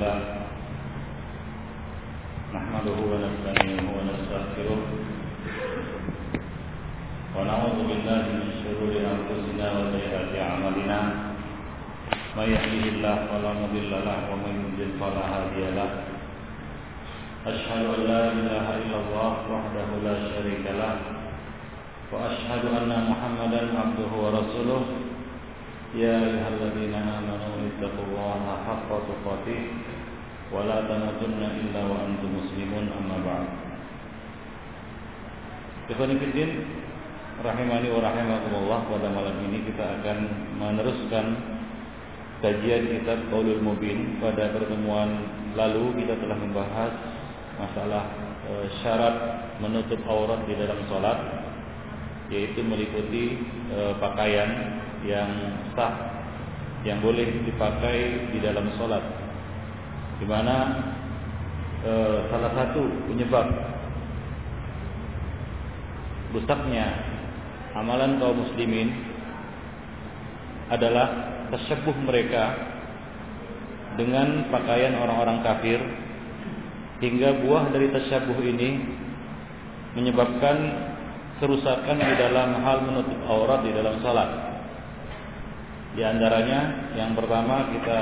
الحمد Ikhwan Fiddin Rahimani wa rahimakumullah Pada malam ini kita akan meneruskan Kajian kitab Qaulul Mubin. Pada pertemuan lalu kita telah membahas Masalah e, syarat menutup aurat di dalam sholat Yaitu meliputi e, pakaian yang sah yang boleh dipakai di dalam sholat, di mana e, salah satu penyebab rusaknya amalan kaum muslimin adalah tersebut mereka dengan pakaian orang-orang kafir hingga buah dari tasyabuh ini menyebabkan kerusakan di dalam hal menutup aurat di dalam salat. Di antaranya yang pertama kita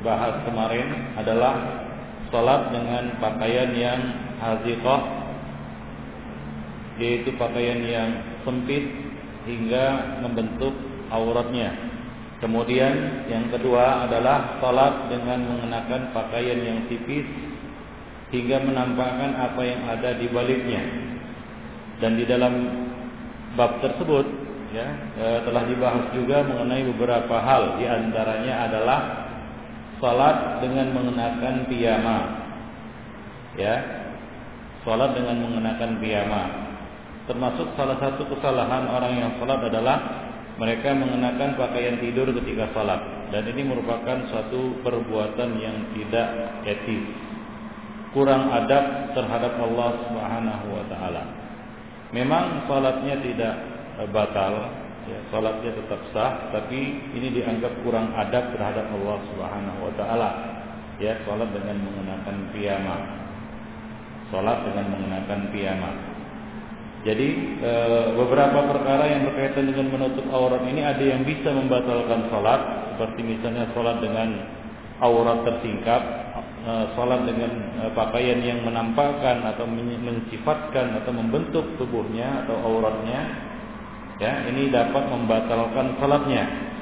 bahas kemarin adalah salat dengan pakaian yang haziqah yaitu pakaian yang sempit hingga membentuk auratnya. Kemudian yang kedua adalah salat dengan mengenakan pakaian yang tipis hingga menampakkan apa yang ada di baliknya. Dan di dalam bab tersebut ya e, telah dibahas juga mengenai beberapa hal di antaranya adalah salat dengan mengenakan piyama ya salat dengan mengenakan piyama termasuk salah satu kesalahan orang yang salat adalah mereka mengenakan pakaian tidur ketika salat dan ini merupakan suatu perbuatan yang tidak etis kurang adab terhadap Allah Subhanahu wa taala memang salatnya tidak batal, ya, salatnya tetap sah, tapi ini dianggap kurang adab terhadap Allah Subhanahu wa taala. Ya, salat dengan mengenakan piyama. Salat dengan mengenakan piyama. Jadi e, beberapa perkara yang berkaitan dengan menutup aurat ini ada yang bisa membatalkan salat, seperti misalnya salat dengan aurat tersingkap, e, salat dengan e, pakaian yang menampakkan atau mensifatkan atau membentuk tubuhnya atau auratnya ya ini dapat membatalkan salatnya.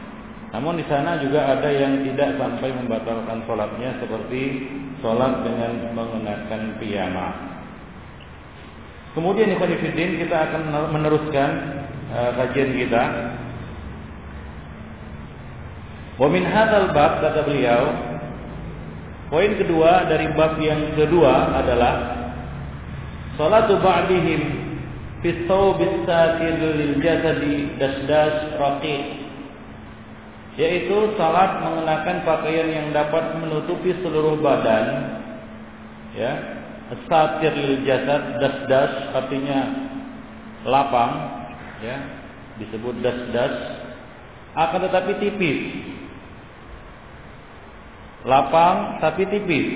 Namun di sana juga ada yang tidak sampai membatalkan salatnya seperti salat dengan mengenakan piyama. Kemudian ikhwan kita akan meneruskan uh, kajian kita. Wa min bab kata beliau, poin kedua dari bab yang kedua adalah salatu ba'dihim fi thawbis satir lil jasadi dasdas raqiq yaitu salat mengenakan pakaian yang dapat menutupi seluruh badan ya satir lil jasad dasdas artinya lapang ya disebut dasdas. Akan tetapi tipis. Lapang tapi tipis.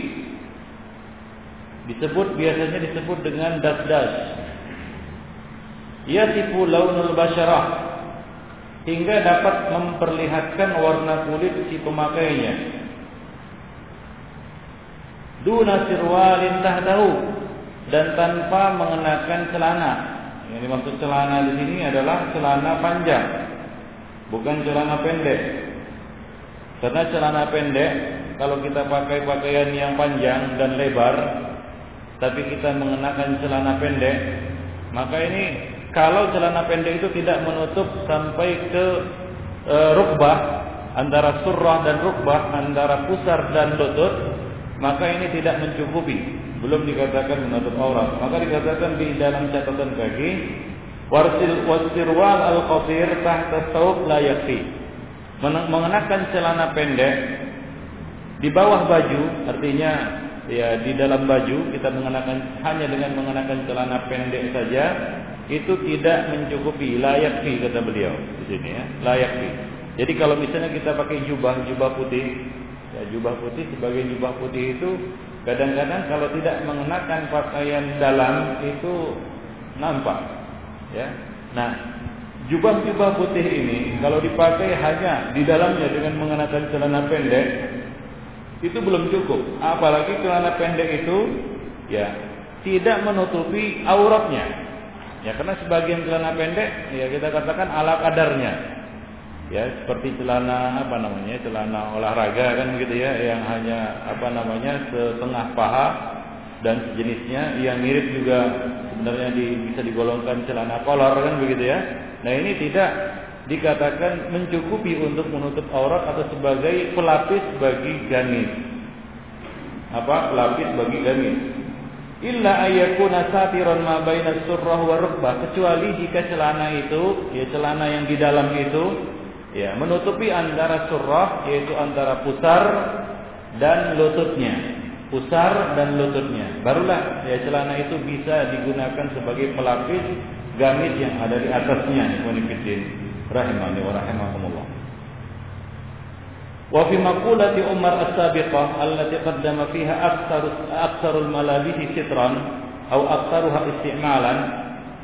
Disebut biasanya disebut dengan dasdas. Yasifu launul basyarah hingga dapat memperlihatkan warna kulit si pemakainya. Duna sirwalin tahtahu dan tanpa mengenakan celana. Yang dimaksud celana di sini adalah celana panjang, bukan celana pendek. Karena celana pendek kalau kita pakai pakaian yang panjang dan lebar, tapi kita mengenakan celana pendek, maka ini kalau celana pendek itu tidak menutup sampai ke e, rukbah antara surah dan rukbah antara pusar dan lutut maka ini tidak mencukupi. Belum dikatakan menutup aurat. Maka dikatakan di dalam catatan kaki warsil wasirwal al qasir tahta saub la mengenakan celana pendek di bawah baju artinya ya di dalam baju kita mengenakan hanya dengan mengenakan celana pendek saja itu tidak mencukupi. Layak fi kata beliau di sini ya. Layak jadi kalau misalnya kita pakai jubah jubah putih Ya, jubah putih sebagai jubah putih itu kadang-kadang kalau tidak mengenakan pakaian dalam itu nampak. Ya. Nah, jubah-jubah putih ini kalau dipakai hanya di dalamnya dengan mengenakan celana pendek itu belum cukup. Apalagi celana pendek itu ya tidak menutupi auratnya. Ya karena sebagian celana pendek ya kita katakan ala kadarnya ya seperti celana apa namanya celana olahraga kan gitu ya yang hanya apa namanya setengah paha dan sejenisnya yang mirip juga sebenarnya di, bisa digolongkan celana kolor kan begitu ya. Nah ini tidak dikatakan mencukupi untuk menutup aurat atau sebagai pelapis bagi gamis. Apa? Pelapis bagi gamis. Illa ayyakuna satiran ma baina surrah wa kecuali jika celana itu ya celana yang di dalam itu ya menutupi antara surah yaitu antara pusar dan lututnya. Pusar dan lututnya. Barulah ya celana itu bisa digunakan sebagai pelapis gamis yang ada di atasnya ikhwanifiddin rahimani wa wa fi maqulati Umar as-sabiqah allati qaddama fiha aktsaru aktsarul malabisi sitran atau aktsaruha istimalan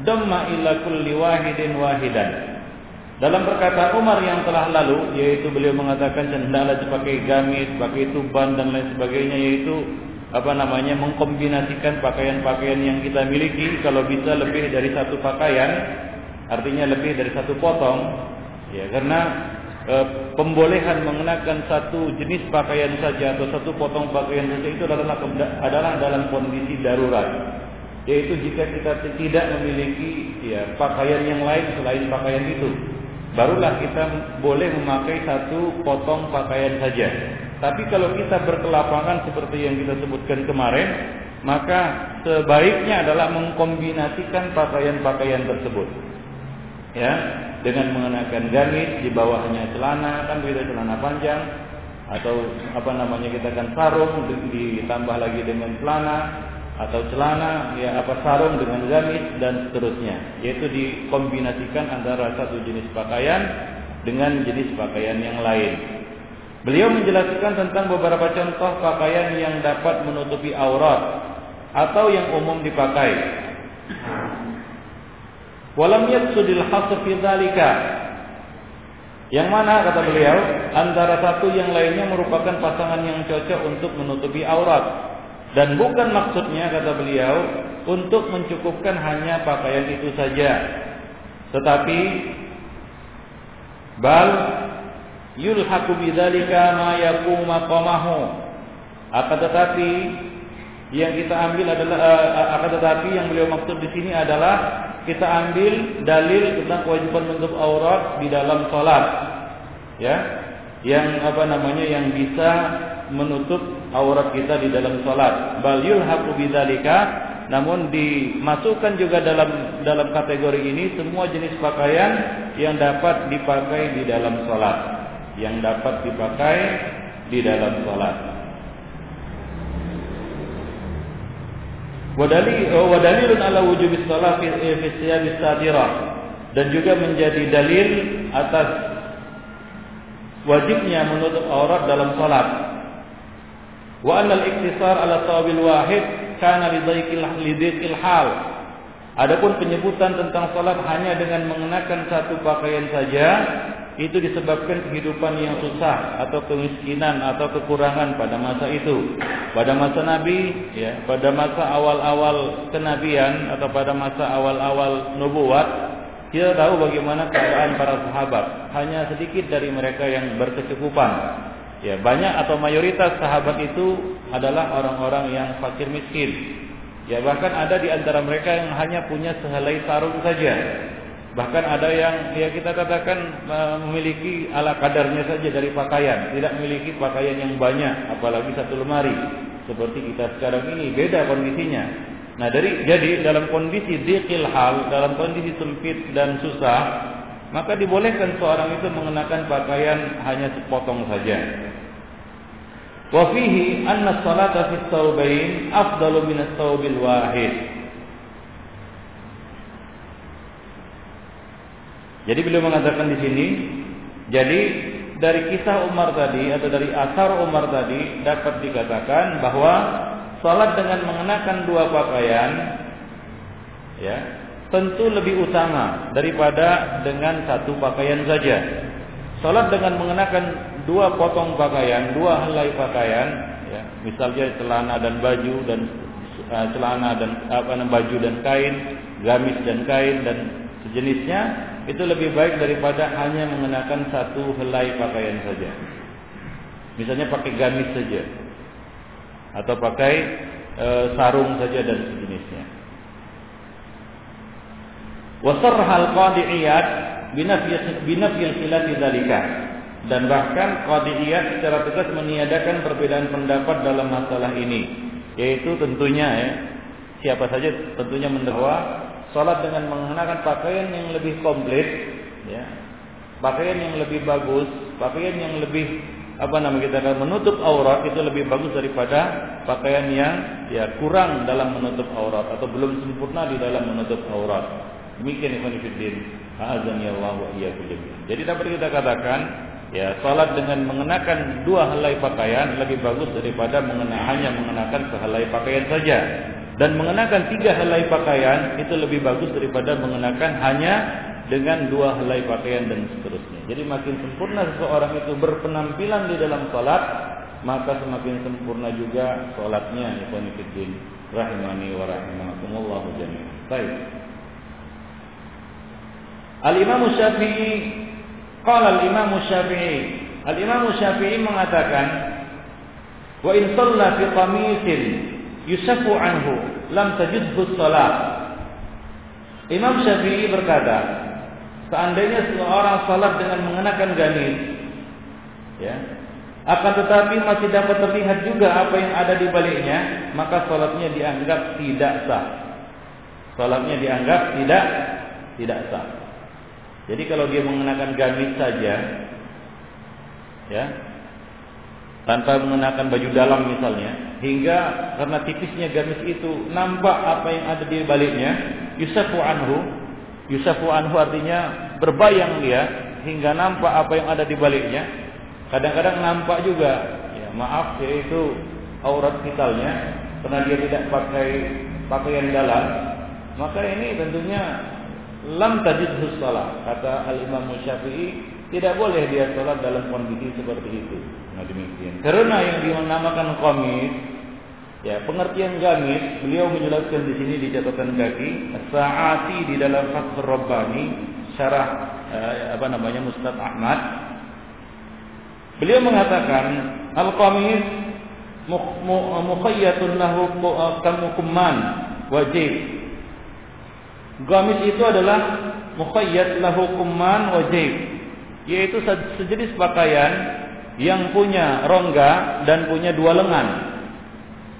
damma ila kulli wahidin wahidan dalam perkataan Umar yang telah lalu, yaitu beliau mengatakan hendaklah dipakai gamis, pakai tuban dan lain sebagainya, yaitu apa namanya mengkombinasikan pakaian-pakaian yang kita miliki. Kalau bisa lebih dari satu pakaian, artinya lebih dari satu potong, ya karena e, pembolehan mengenakan satu jenis pakaian saja atau satu potong pakaian saja itu adalah adalah dalam kondisi darurat. Yaitu jika kita tidak memiliki ya pakaian yang lain selain pakaian itu barulah kita boleh memakai satu potong pakaian saja. Tapi kalau kita berkelapangan seperti yang kita sebutkan kemarin, maka sebaiknya adalah mengkombinasikan pakaian-pakaian tersebut. Ya, dengan mengenakan gamis di bawahnya celana, kan begitu celana panjang atau apa namanya kita kan sarung ditambah lagi dengan celana atau celana ya apa sarung dengan gamis dan seterusnya yaitu dikombinasikan antara satu jenis pakaian dengan jenis pakaian yang lain. Beliau menjelaskan tentang beberapa contoh pakaian yang dapat menutupi aurat atau yang umum dipakai. Walam yaksudil hasr fi Yang mana kata beliau antara satu yang lainnya merupakan pasangan yang cocok untuk menutupi aurat dan bukan maksudnya kata beliau untuk mencukupkan hanya pakaian itu saja. Tetapi bal yulhaqu bidzalika ma yaqumu maqamahu. Akan tetapi yang kita ambil adalah uh, akan tetapi yang beliau maksud di sini adalah kita ambil dalil tentang kewajiban menutup aurat di dalam salat. Ya. Yang apa namanya yang bisa menutup aurat kita di dalam salat. Bal yulhaqu bidzalika namun dimasukkan juga dalam dalam kategori ini semua jenis pakaian yang dapat dipakai di dalam salat. Yang dapat dipakai di dalam salat. Wadali oh, wadalilun ala wujubi shalah fi fi dan juga menjadi dalil atas wajibnya menutup aurat dalam salat Wa anal iktisar ala tawabil wahid kana lidhaikil hal. Adapun penyebutan tentang salat hanya dengan mengenakan satu pakaian saja itu disebabkan kehidupan yang susah atau kemiskinan atau kekurangan pada masa itu. Pada masa Nabi, ya, pada masa awal-awal kenabian atau pada masa awal-awal nubuat, kita tahu bagaimana keadaan para sahabat. Hanya sedikit dari mereka yang berkecukupan. Ya, banyak atau mayoritas sahabat itu adalah orang-orang yang fakir miskin. Ya, bahkan ada di antara mereka yang hanya punya sehelai sarung saja. Bahkan ada yang ya kita katakan memiliki ala kadarnya saja dari pakaian, tidak memiliki pakaian yang banyak, apalagi satu lemari. Seperti kita sekarang ini beda kondisinya. Nah, dari jadi dalam kondisi dzikil hal, dalam kondisi sempit dan susah, maka dibolehkan seorang itu mengenakan pakaian hanya sepotong saja. Wa fihi anna salata fi thawbain afdalu min thawbil wahid. Jadi beliau mengatakan di sini, jadi dari kisah Umar tadi atau dari asar Umar tadi dapat dikatakan bahwa salat dengan mengenakan dua pakaian ya tentu lebih utama daripada dengan satu pakaian saja. Salat dengan mengenakan dua potong pakaian, dua helai pakaian, ya, misalnya celana dan baju dan uh, celana dan apa namanya baju dan kain, gamis dan kain dan sejenisnya itu lebih baik daripada hanya mengenakan satu helai pakaian saja. Misalnya pakai gamis saja atau pakai e, sarung saja dan sejenisnya. Wasarhal qadi'iyat binafyil khilaf dzalika. Dan bahkan qadi'iyat secara tegas meniadakan perbedaan pendapat dalam masalah ini. Yaitu tentunya ya siapa saja tentunya mendakwa salat dengan mengenakan pakaian yang lebih komplit ya pakaian yang lebih bagus pakaian yang lebih apa nama kita menutup aurat itu lebih bagus daripada pakaian yang ya kurang dalam menutup aurat atau belum sempurna di dalam menutup aurat demikian ikhwan fillah azan ya Allah wa iyyakum jadi dapat kita katakan ya salat dengan mengenakan dua helai pakaian lebih bagus daripada mengenakan hanya mengenakan sehelai pakaian saja dan mengenakan tiga helai pakaian itu lebih bagus daripada mengenakan hanya dengan dua helai pakaian dan seterusnya. Jadi makin sempurna seseorang itu berpenampilan di dalam salat, maka semakin sempurna juga salatnya. Ikhwan fillah rahimani wa rahimakumullah jami'an. Baik. Al-Imam Syafi'i qala al-Imam Syafi'i Al-Imam Syafi'i mengatakan wa in shalla fi qamisin yusafu anhu lam tajidhu salat. Imam Syafi'i berkata, seandainya seorang salat dengan mengenakan gamis, ya, akan tetapi masih dapat terlihat juga apa yang ada di baliknya, maka salatnya dianggap tidak sah. Salatnya dianggap tidak tidak sah. Jadi kalau dia mengenakan gamis saja, ya, tanpa mengenakan baju dalam misalnya hingga karena tipisnya gamis itu nampak apa yang ada di baliknya yusafu anhu yusafu anhu artinya berbayang dia hingga nampak apa yang ada di baliknya. Kadang-kadang nampak juga ya maaf yaitu aurat vitalnya karena dia tidak pakai pakaian dalam maka ini tentunya lam tajidhus salah kata al Imam Syafi'i tidak boleh dia sholat dalam kondisi seperti itu Nah demikian. Karena yang dinamakan komis, ya pengertian gamis, beliau menjelaskan di sini di catatan kaki, saati di dalam Fathur Rabbani, syarah eh, apa namanya Mustad Ahmad. Beliau mengatakan al-qamis mukhayyatun lahu kamukumman wajib. Gamis itu adalah mukhayyat lahu kumman wajib, yaitu sejenis pakaian yang punya rongga dan punya dua lengan.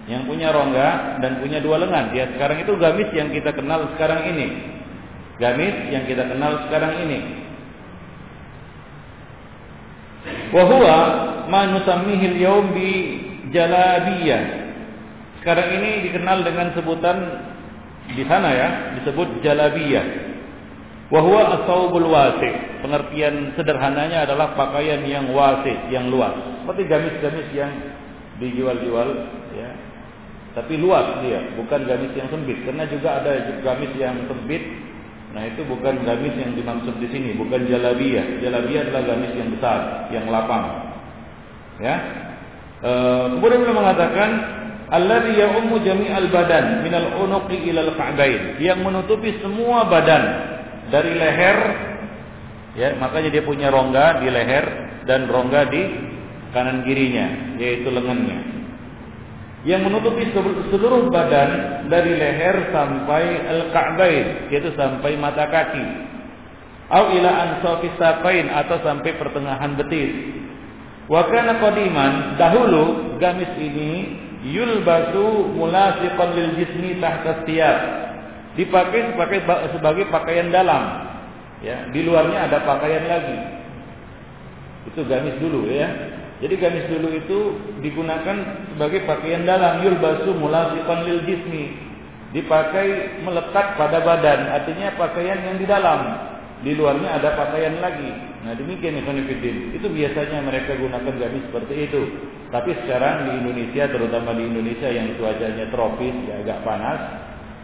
Yang punya rongga dan punya dua lengan. Ya sekarang itu gamis yang kita kenal sekarang ini. Gamis yang kita kenal sekarang ini. Wahua manusamihil yaum bi jalabiyah. Sekarang ini dikenal dengan sebutan di sana ya, disebut jalabiyah. Wahwa asaubul wasi. Pengertian sederhananya adalah pakaian yang wasi, yang luas. Seperti gamis-gamis yang dijual-jual, ya. Tapi luas dia, bukan gamis yang sempit. Karena juga ada gamis yang sempit. Nah itu bukan gamis yang dimaksud di sini, bukan jalabiyah. Jalabiyah adalah gamis yang besar, yang lapang. Ya. E, kemudian beliau mengatakan alladhi ya'ummu jami'al badan minal unuqi ilal ka'bain. Yang menutupi semua badan dari leher ya makanya dia punya rongga di leher dan rongga di kanan kirinya yaitu lengannya. Yang menutupi seluruh badan dari leher sampai al-ka'bain yaitu sampai mata kaki. Au ila ansafis atau sampai pertengahan betis. Wa kana dahulu gamis ini yulbasu mulasiqan lil jismi tahta thiyab dipakai sebagai sebagai pakaian dalam. Ya, di luarnya ada pakaian lagi. Itu gamis dulu ya. Jadi gamis dulu itu digunakan sebagai pakaian dalam yulbasu mulasiqan lil jismi. Dipakai melekat pada badan, artinya pakaian yang di dalam. di luarnya ada pakaian lagi. Nah demikian Ikhwanifidin. Itu biasanya mereka gunakan gamis seperti itu. Tapi sekarang di Indonesia, terutama di Indonesia yang cuacanya tropis, ya agak panas,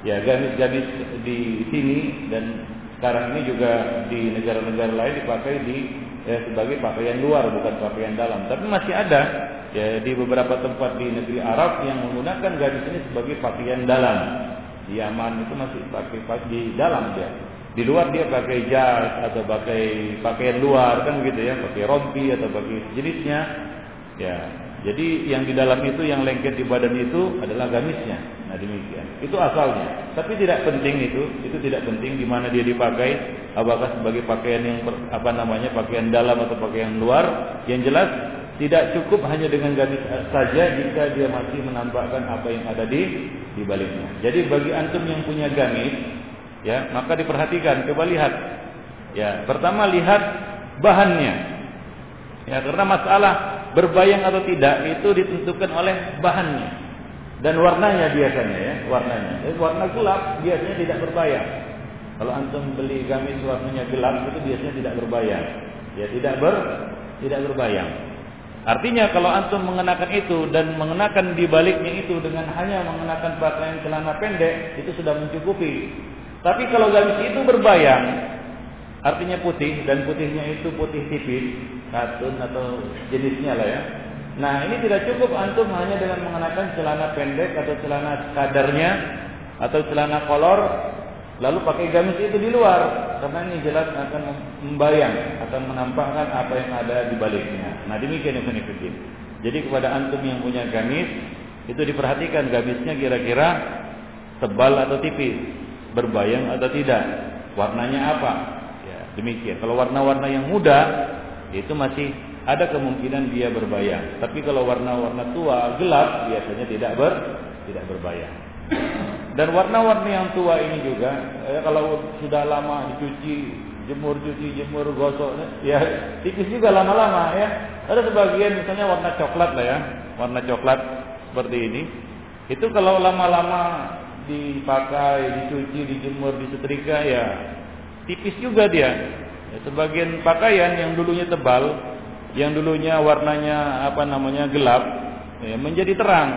ya gamis-gamis di sini dan sekarang ini juga di negara-negara lain dipakai di ya, sebagai pakaian luar bukan pakaian dalam. Tapi masih ada ya di beberapa tempat di negeri Arab yang menggunakan gamis ini sebagai pakaian dalam. Yaman itu masih pakai di dalam dia. Di luar dia pakai jas atau pakai pakaian luar kan gitu ya, pakai rompi atau pakai jenisnya. Ya, jadi yang di dalam itu yang lengket di badan itu adalah gamisnya. Nah demikian. Itu asalnya. Tapi tidak penting itu, itu tidak penting di mana dia dipakai, apakah sebagai pakaian yang apa namanya pakaian dalam atau pakaian luar. Yang jelas tidak cukup hanya dengan gamis saja jika dia masih menampakkan apa yang ada di di baliknya. Jadi bagi antum yang punya gamis ya maka diperhatikan coba lihat. Ya pertama lihat bahannya. Ya karena masalah berbayang atau tidak itu ditentukan oleh bahannya. Dan warnanya biasanya ya warnanya. Jadi, warna gelap biasanya tidak berbayang. Kalau antum beli gamis warnanya gelap itu biasanya tidak berbayang. Ya tidak ber tidak berbayang. Artinya kalau antum mengenakan itu dan mengenakan di baliknya itu dengan hanya mengenakan pakaian celana pendek itu sudah mencukupi. Tapi kalau gamis itu berbayang, artinya putih dan putihnya itu putih tipis, katun atau jenisnya lah ya. Nah ini tidak cukup antum hanya dengan mengenakan celana pendek atau celana kadarnya atau celana kolor lalu pakai gamis itu di luar karena ini jelas akan membayang akan menampakkan apa yang ada di baliknya. Nah demikian yang saya Jadi kepada antum yang punya gamis itu diperhatikan gamisnya kira-kira tebal atau tipis berbayang atau tidak, warnanya apa. Ya, demikian. Kalau warna-warna yang muda itu masih ada kemungkinan dia berbayang. Tapi kalau warna-warna tua, gelap biasanya tidak ber tidak berbayang. Dan warna-warna yang tua ini juga ya, kalau sudah lama dicuci, jemur cuci, jemur gosok ya tipis juga lama-lama ya. Ada sebagian misalnya warna coklat lah ya, warna coklat seperti ini. Itu kalau lama-lama dipakai, dicuci, dijemur, disetrika ya tipis juga dia. Ya, sebagian pakaian yang dulunya tebal, yang dulunya warnanya apa namanya gelap, ya, menjadi terang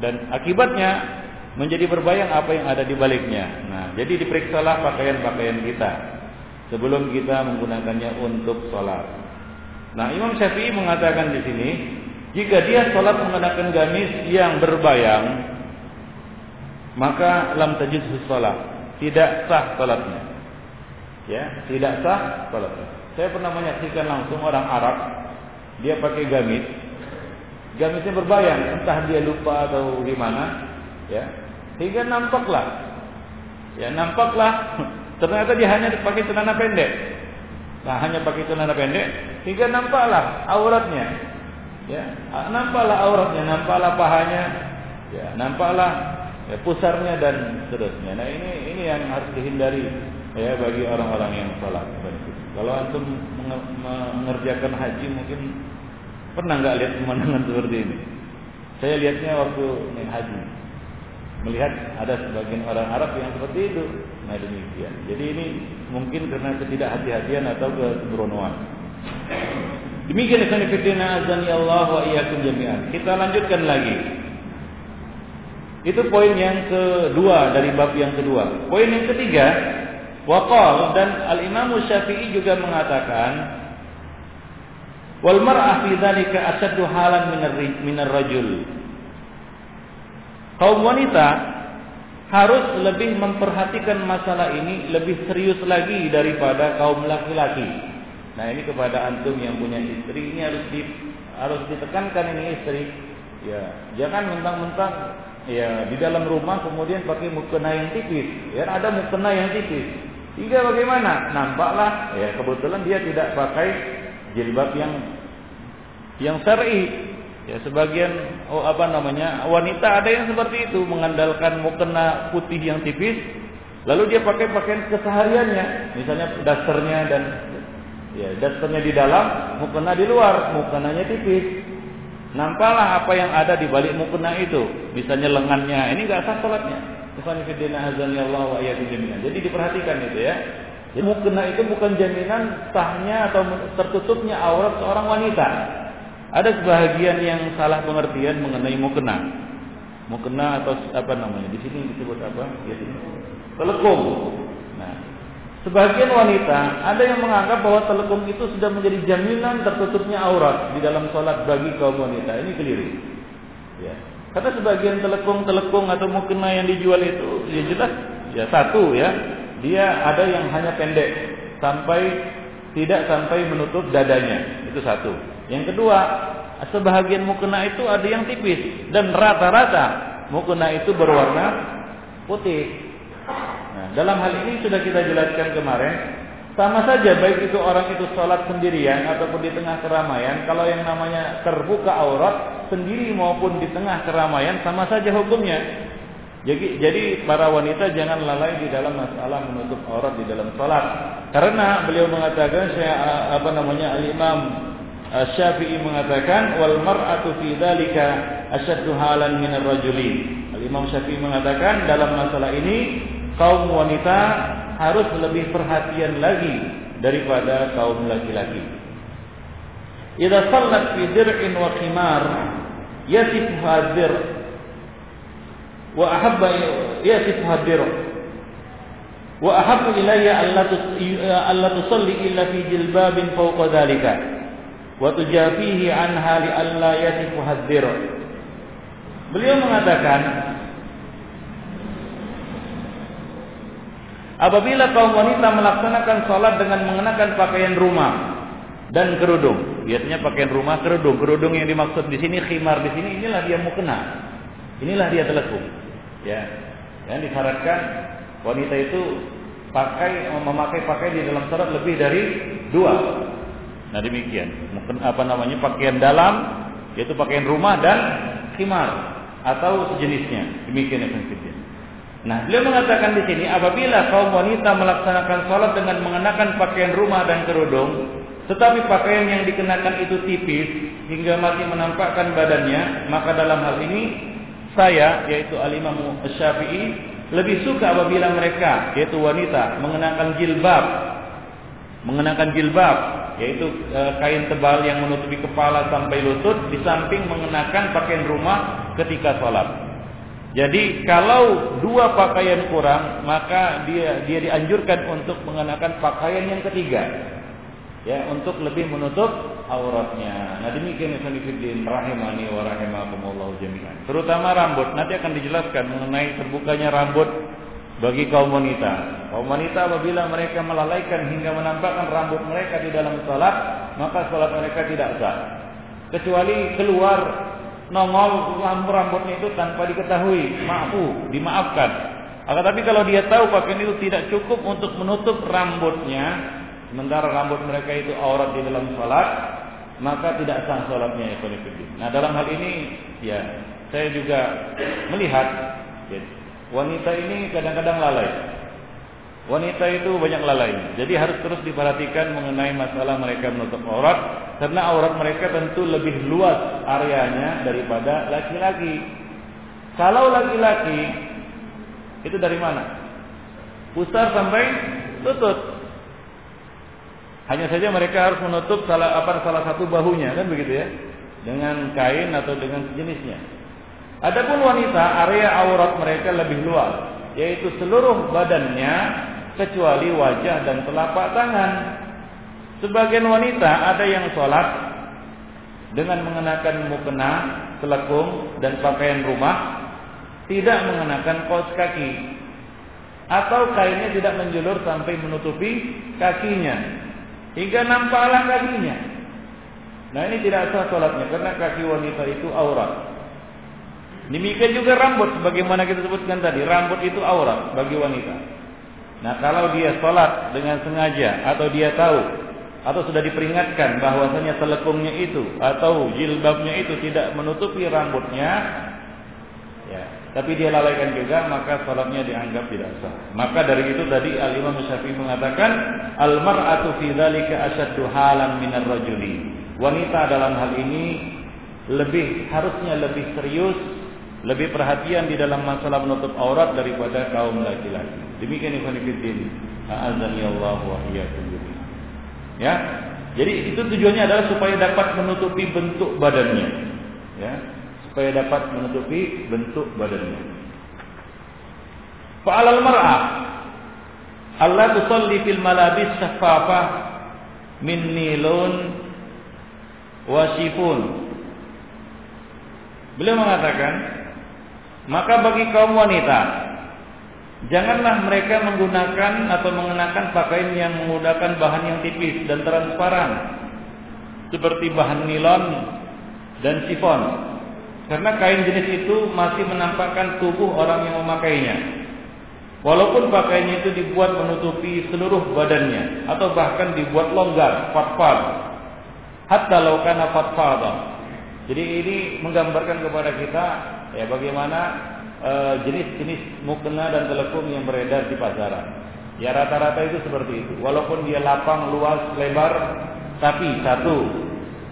dan akibatnya menjadi berbayang apa yang ada di baliknya. Nah, jadi diperiksalah pakaian-pakaian kita sebelum kita menggunakannya untuk sholat. Nah, Imam Syafi'i mengatakan di sini, jika dia sholat menggunakan gamis yang berbayang, maka lam tajid salat. Tidak sah salatnya. Ya, tidak sah salatnya. Saya pernah menyaksikan langsung orang Arab dia pakai gamis. Gamisnya berbayang, entah dia lupa atau gimana, ya. Hingga nampaklah ya nampaklah ternyata dia hanya pakai celana pendek. Nah, hanya pakai celana pendek hingga nampaklah auratnya. Ya, nampaklah auratnya, nampaklah pahanya, ya, nampaklah ya, pusarnya dan seterusnya. Nah ini ini yang harus dihindari ya bagi orang-orang yang salah. Kalau antum mengerjakan haji mungkin pernah nggak lihat pemandangan seperti ini? Saya lihatnya waktu naik haji melihat ada sebagian orang Arab yang seperti itu. Nah demikian. Jadi ini mungkin karena ketidakhati-hatian atau kesembronoan. Demikian ikhwan fillah azani Allah wa iyyakum jami'an. Kita lanjutkan lagi. Itu poin yang kedua dari bab yang kedua. Poin yang ketiga, waqal dan Al-Imam Syafi'i juga mengatakan wal mar'ah fi dzalika asaddu halan minar rajul. Kaum wanita harus lebih memperhatikan masalah ini lebih serius lagi daripada kaum laki-laki. Nah, ini kepada antum yang punya istri ini harus di harus ditekankan ini istri. Ya, jangan mentang-mentang ya di dalam rumah kemudian pakai mukena yang tipis. Ya ada mukena yang tipis. Hingga bagaimana? Nampaklah ya kebetulan dia tidak pakai jilbab yang yang syar'i. Ya sebagian oh apa namanya wanita ada yang seperti itu mengandalkan mukena putih yang tipis lalu dia pakai pakaian kesehariannya. Misalnya dasternya dan ya dasternya di dalam mukena di luar mukenanya tipis Nampaklah apa yang ada di balik mukena itu. Misalnya lengannya, ini enggak sah salatnya. Jadi diperhatikan itu ya. Jadi mukena itu bukan jaminan sahnya atau tertutupnya aurat seorang wanita. Ada sebahagian yang salah pengertian mengenai mukena. Mukena atau apa namanya? Di sini disebut apa? Di sini. Sebagian wanita ada yang menganggap bahwa telekung itu sudah menjadi jaminan tertutupnya aurat di dalam sholat bagi kaum wanita. Ini keliru. Ya. Karena sebagian telekung-telekung atau mukena yang dijual itu ya jelas ya satu ya dia ada yang hanya pendek sampai tidak sampai menutup dadanya. Itu satu. Yang kedua, sebahagian mukena itu ada yang tipis dan rata-rata mukena itu berwarna putih. Dalam hal ini sudah kita jelaskan kemarin, sama saja baik itu orang itu sholat sendirian ataupun di tengah keramaian, kalau yang namanya terbuka aurat sendiri maupun di tengah keramaian sama saja hukumnya. Jadi, jadi para wanita jangan lalai di dalam masalah menutup aurat di dalam salat. Karena beliau mengatakan saya apa namanya al-Imam Syafi'i mengatakan wal mar'atu fi dzalika asyaddu halan min ar-rajuli. Al-Imam Syafi'i mengatakan dalam masalah ini kaum wanita harus lebih perhatian lagi daripada kaum laki-laki. Idza sallat fi dir'in wa khimar yasif hadir wa ahabba yasifha birr wa ahabbu ilayya alla tusalli illa fi jilbabin fawqa dhalika wa tujafihi anha li alla yasifha birr Beliau mengatakan Apabila kaum wanita melaksanakan sholat dengan mengenakan pakaian rumah dan kerudung, biasanya pakaian rumah kerudung, kerudung yang dimaksud di sini khimar di sini inilah dia mukena, inilah dia telekung. Ya, yang disyaratkan wanita itu pakai memakai pakaian di dalam syarat lebih dari dua. Nah demikian. Mungkin apa namanya pakaian dalam yaitu pakaian rumah dan khimar atau sejenisnya. Demikian ya prinsipnya. Nah, beliau mengatakan di sini apabila kaum wanita melaksanakan sholat dengan mengenakan pakaian rumah dan kerudung, tetapi pakaian yang dikenakan itu tipis hingga masih menampakkan badannya, maka dalam hal ini saya yaitu Al-Imam Syafi'i lebih suka apabila mereka yaitu wanita mengenakan jilbab mengenakan jilbab yaitu e, kain tebal yang menutupi kepala sampai lutut di samping mengenakan pakaian rumah ketika sholat. Jadi kalau dua pakaian kurang maka dia dia dianjurkan untuk mengenakan pakaian yang ketiga ya untuk lebih menutup auratnya. Nah demikian Ikhwanifiddin rahimani wa rahimakumullah jami'an. Terutama rambut nanti akan dijelaskan mengenai terbukanya rambut bagi kaum wanita. Kaum wanita apabila mereka melalaikan hingga menampakkan rambut mereka di dalam salat, maka salat mereka tidak sah. Kecuali keluar nongol rambutnya itu tanpa diketahui, maafu, dimaafkan. Akan tapi kalau dia tahu pakaian itu tidak cukup untuk menutup rambutnya, sementara rambut mereka itu aurat di dalam salat, maka tidak sah salatnya ya Nah, dalam hal ini ya saya juga melihat ya, wanita ini kadang-kadang lalai. Wanita itu banyak lalai. Jadi harus terus diperhatikan mengenai masalah mereka menutup aurat karena aurat mereka tentu lebih luas areanya daripada laki-laki. Kalau laki-laki itu dari mana? Pusar sampai lutut. Hanya saja mereka harus menutup salah apa salah satu bahunya kan begitu ya dengan kain atau dengan sejenisnya. Adapun wanita area aurat mereka lebih luas yaitu seluruh badannya kecuali wajah dan telapak tangan. Sebagian wanita ada yang sholat dengan mengenakan mukena, selekung dan pakaian rumah, tidak mengenakan kaos kaki atau kainnya tidak menjulur sampai menutupi kakinya hingga nampaklah kakinya. Nah ini tidak sah sholatnya karena kaki wanita itu aurat. Demikian juga rambut, sebagaimana kita sebutkan tadi, rambut itu aurat bagi wanita. Nah kalau dia sholat dengan sengaja atau dia tahu atau sudah diperingatkan bahwasanya telekungnya itu atau jilbabnya itu tidak menutupi rambutnya, ya, tapi dia lalaikan juga maka salatnya dianggap tidak sah. Maka dari itu tadi Al Imam Syafi'i mengatakan al mar'atu fi dzalika asyaddu halan minar rajuli. Wanita dalam hal ini lebih harusnya lebih serius, lebih perhatian di dalam masalah menutup aurat daripada kaum laki-laki. Demikian Ibnu Fiddin. A'azani Allah wa Ya. Jadi itu tujuannya adalah supaya dapat menutupi bentuk badannya. Ya. Supaya dapat menutupi bentuk badannya. Fa'alal mar'ah Allah tusalli fil malabis syafafah min nilun wasifun. Beliau mengatakan, maka bagi kaum wanita Janganlah mereka menggunakan atau mengenakan pakaian yang menggunakan bahan yang tipis dan transparan seperti bahan nilon dan sifon. Karena kain jenis itu masih menampakkan tubuh orang yang memakainya. Walaupun pakaiannya itu dibuat menutupi seluruh badannya atau bahkan dibuat longgar, fatfad. Hatta laukana fatfada. Jadi ini menggambarkan kepada kita ya bagaimana jenis-jenis mukena dan telekom yang beredar di pasaran. Ya rata-rata itu seperti itu. Walaupun dia lapang, luas, lebar, tapi satu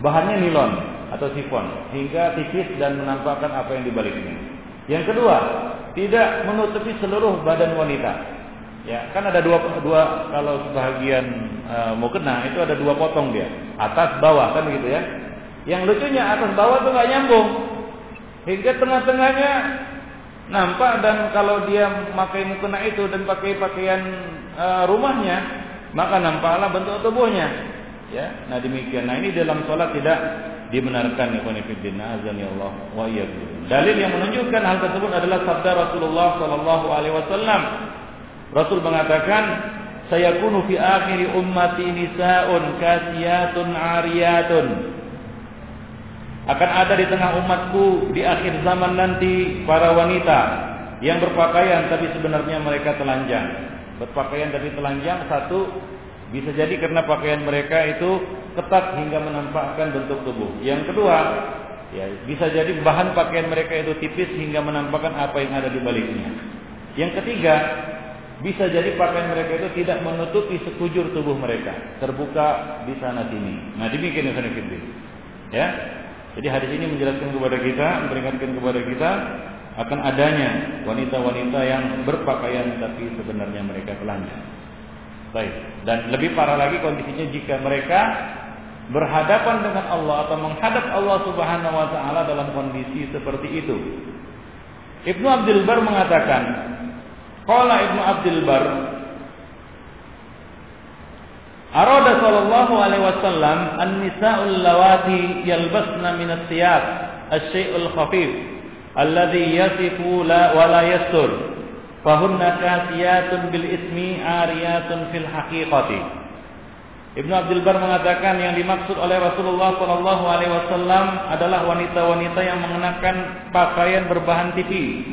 bahannya nilon atau sifon hingga tipis dan menampakkan apa yang dibaliknya. Yang kedua, tidak menutupi seluruh badan wanita. Ya, kan ada dua dua kalau sebagian e, mukena itu ada dua potong dia, atas bawah kan gitu ya. Yang lucunya atas bawah tuh nggak nyambung. Hingga tengah-tengahnya nampak dan kalau dia pakai mukena itu dan pakai pakaian uh, rumahnya maka nampaklah bentuk tubuhnya. Ya nah demikian. Nah ini dalam sholat tidak dibenarkan ya fillah azan ya Allah wa iyyakum dalil yang menunjukkan hal tersebut adalah sabda Rasulullah sallallahu alaihi wasallam. Rasul mengatakan saya kunu fi akhir ummati nisaun kasiyatun ariyatun akan ada di tengah umatku di akhir zaman nanti para wanita yang berpakaian tapi sebenarnya mereka telanjang. Berpakaian tapi telanjang satu bisa jadi karena pakaian mereka itu ketat hingga menampakkan bentuk tubuh. Yang kedua, ya bisa jadi bahan pakaian mereka itu tipis hingga menampakkan apa yang ada di baliknya. Yang ketiga, bisa jadi pakaian mereka itu tidak menutupi sekujur tubuh mereka, terbuka di sana sini. Nah, demikian yang Ya, jadi hadis ini menjelaskan kepada kita, memperingatkan kepada kita akan adanya wanita-wanita yang berpakaian tapi sebenarnya mereka telanjang. Baik. Dan lebih parah lagi kondisinya jika mereka berhadapan dengan Allah atau menghadap Allah Subhanahu wa taala dalam kondisi seperti itu. Ibnu Abdul Bar mengatakan, qala Ibnu Abdul Bar Arada sallallahu alaihi wasallam an-nisa'ul lawati yalbasna min as-siyab asy-syai'ul khafif alladhi yasifu la wa la yastur fahunna kasiyatun bil ismi ariyatun fil haqiqati. Ibnu Abdul Bar mengatakan yang dimaksud oleh Rasulullah sallallahu alaihi wasallam adalah wanita-wanita yang mengenakan pakaian berbahan tipis.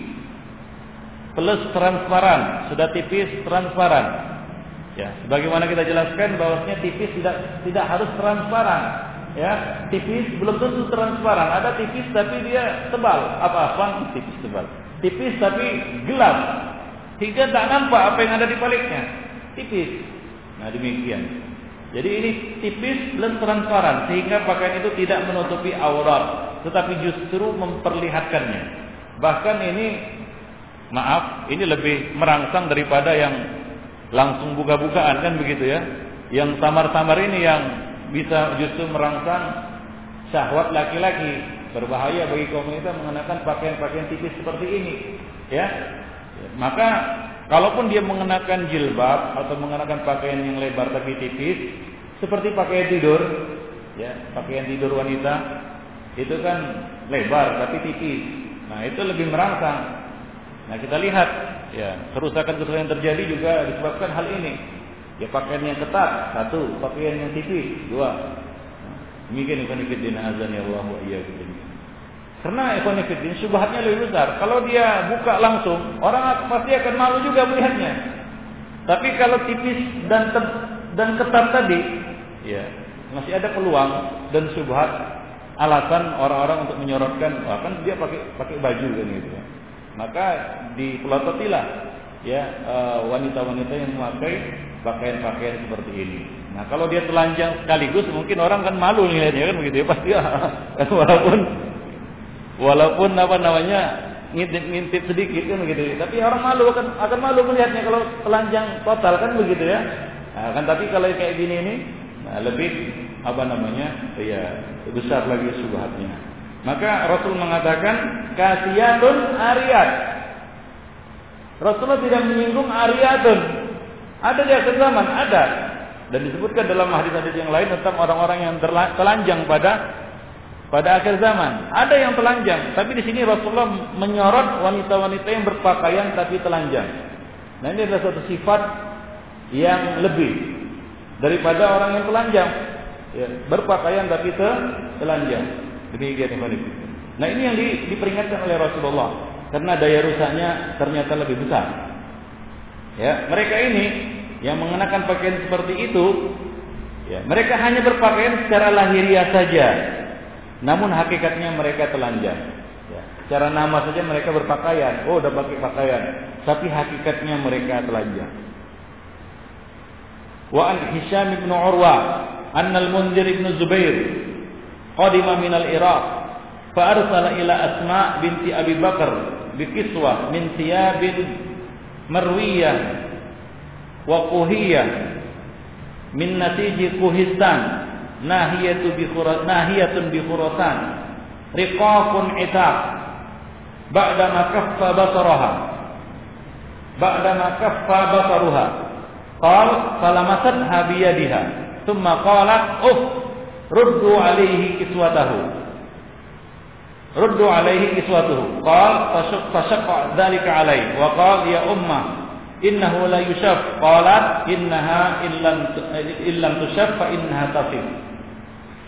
Plus transparan, sudah tipis transparan Ya, sebagaimana kita jelaskan bahwasanya tipis tidak tidak harus transparan. Ya, tipis belum tentu transparan. Ada tipis tapi dia tebal. Apa apa? Tipis tebal. Tipis tapi gelap. Hingga tak nampak apa yang ada di baliknya. Tipis. Nah, demikian. Jadi ini tipis dan transparan sehingga pakaian itu tidak menutupi aurat, tetapi justru memperlihatkannya. Bahkan ini maaf, ini lebih merangsang daripada yang langsung buka-bukaan kan begitu ya. Yang samar-samar ini yang bisa justru merangsang syahwat laki-laki. Berbahaya bagi kaum wanita mengenakan pakaian-pakaian tipis seperti ini ya? Maka kalaupun dia mengenakan jilbab atau mengenakan pakaian yang lebar tapi tipis seperti pakaian tidur ya pakaian tidur wanita itu kan lebar tapi tipis. Nah itu lebih merangsang nah kita lihat Ya, kerusakan-kerusakan yang terjadi juga disebabkan hal ini. Ya pakaian yang ketat, satu, pakaian yang tipis, dua. Demikian ikhwan fillah azan ya Allah wa. Karena ikhwan fillah subhatnya lebih besar. Kalau dia buka langsung, orang pasti akan malu juga melihatnya. Tapi kalau tipis dan dan ketat tadi, ya masih ada peluang dan subhat alasan orang-orang untuk menyorotkan, wah kan dia pakai pakai baju kan gitu maka dipelototilah ya eh, wanita-wanita yang memakai pakaian-pakaian seperti ini. Nah kalau dia telanjang sekaligus mungkin orang kan malu lihatnya kan begitu ya pasti ya. walaupun walaupun apa namanya ngintip-ngintip sedikit kan begitu. Tapi orang malu akan akan malu melihatnya kalau telanjang total kan begitu ya. Nah, kan tapi kalau kayak gini ini nah, lebih apa namanya? ya besar lagi subhatnya. Maka Rasul mengatakan kasiyatun ariyat. Rasulullah tidak menyinggung ariyatun. Ada di akhir zaman, ada. Dan disebutkan dalam hadis-hadis yang lain tentang orang-orang yang telanjang pada pada akhir zaman. Ada yang telanjang, tapi di sini Rasulullah menyorot wanita-wanita yang berpakaian tapi telanjang. Nah ini adalah satu sifat yang lebih daripada orang yang telanjang, ya, berpakaian tapi telanjang. Demikian Nah ini yang di, diperingatkan oleh Rasulullah karena daya rusaknya ternyata lebih besar. Ya, mereka ini yang mengenakan pakaian seperti itu, ya, mereka hanya berpakaian secara lahiriah saja, namun hakikatnya mereka telanjang. Ya. Secara nama saja mereka berpakaian. Oh, udah pakai pakaian. Tapi hakikatnya mereka telanjang. Wa an Hisham bin Urwa anna al-Munzir bin Zubair qadima min al-Iraq fa arsala ila Asma binti Abi Bakar bi kiswa min thiyabin marwiyah wa quhiyah min natiji kuhistan nahiyatu bi nahiyatun bi khurasan riqaqun itaq ba'da ma kaffa basaraha ba'da ma kaffa basaruha qal falamasatha bi yadiha thumma qalat uf ruddu alaihi kiswatahu ruddu alaihi kiswatuhu. Qal fashaqqa dhalika alaihi. Wa qal ya umma innahu la yushaf. Qalat innaha illam illam tushaf fa innaha tafif.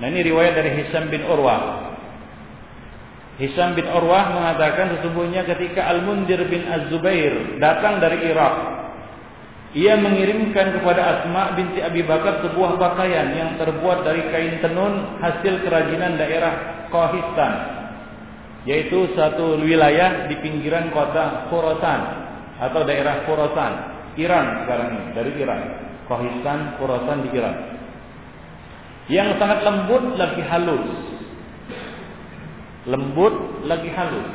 Nah ini riwayat dari Hisam bin Urwah. Hisam bin Urwah mengatakan sesungguhnya ketika Al-Mundir bin Az-Zubair datang dari Irak, ia mengirimkan kepada Asma binti Abi Bakar sebuah pakaian yang terbuat dari kain tenun hasil kerajinan daerah Khohistan, yaitu satu wilayah di pinggiran kota Khorasan atau daerah Khorasan, Iran sekarang ini, dari Iran. Khohistan, Khorasan di Iran yang sangat lembut lagi halus. Lembut lagi halus.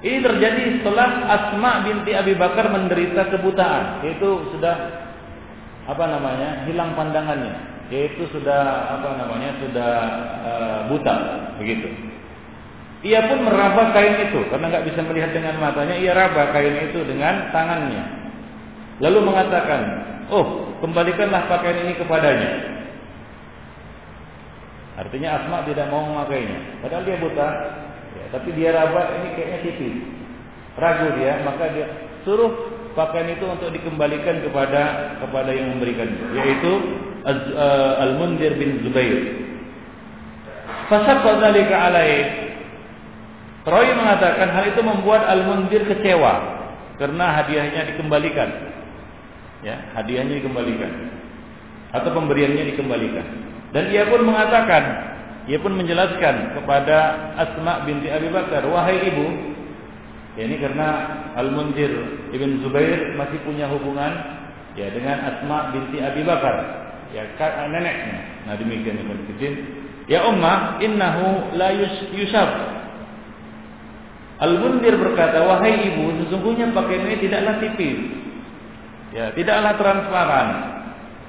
Ini terjadi setelah Asma binti Abi Bakar menderita kebutaan, yaitu sudah apa namanya? hilang pandangannya, yaitu sudah apa namanya? sudah uh, buta, begitu. Ia pun meraba kain itu karena nggak bisa melihat dengan matanya, ia raba kain itu dengan tangannya. Lalu mengatakan, "Oh, kembalikanlah pakaian ini kepadanya." Artinya Asma tidak mau memakainya. Padahal dia buta, ya, tapi dia raba ini kayaknya tipis. Ragu dia, maka dia suruh pakaian itu untuk dikembalikan kepada kepada yang memberikan, yaitu uh, Al-Mundir bin Zubair. Fasaqqa dzalika alaih. Roy mengatakan hal itu membuat Al-Mundir kecewa karena hadiahnya dikembalikan. Ya, hadiahnya dikembalikan atau pemberiannya dikembalikan. Dan ia pun mengatakan, ia pun menjelaskan kepada Asma binti Abi Bakar, wahai ibu, ya ini karena Al-Munzir ibn Zubair masih punya hubungan ya dengan Asma binti Abi Bakar, ya neneknya. Nah demikian Ibn. Ya Ummah, innahu la yusab. Al-Munzir berkata, wahai ibu, sesungguhnya pakaian ini tidaklah tipis. Ya, tidaklah transparan.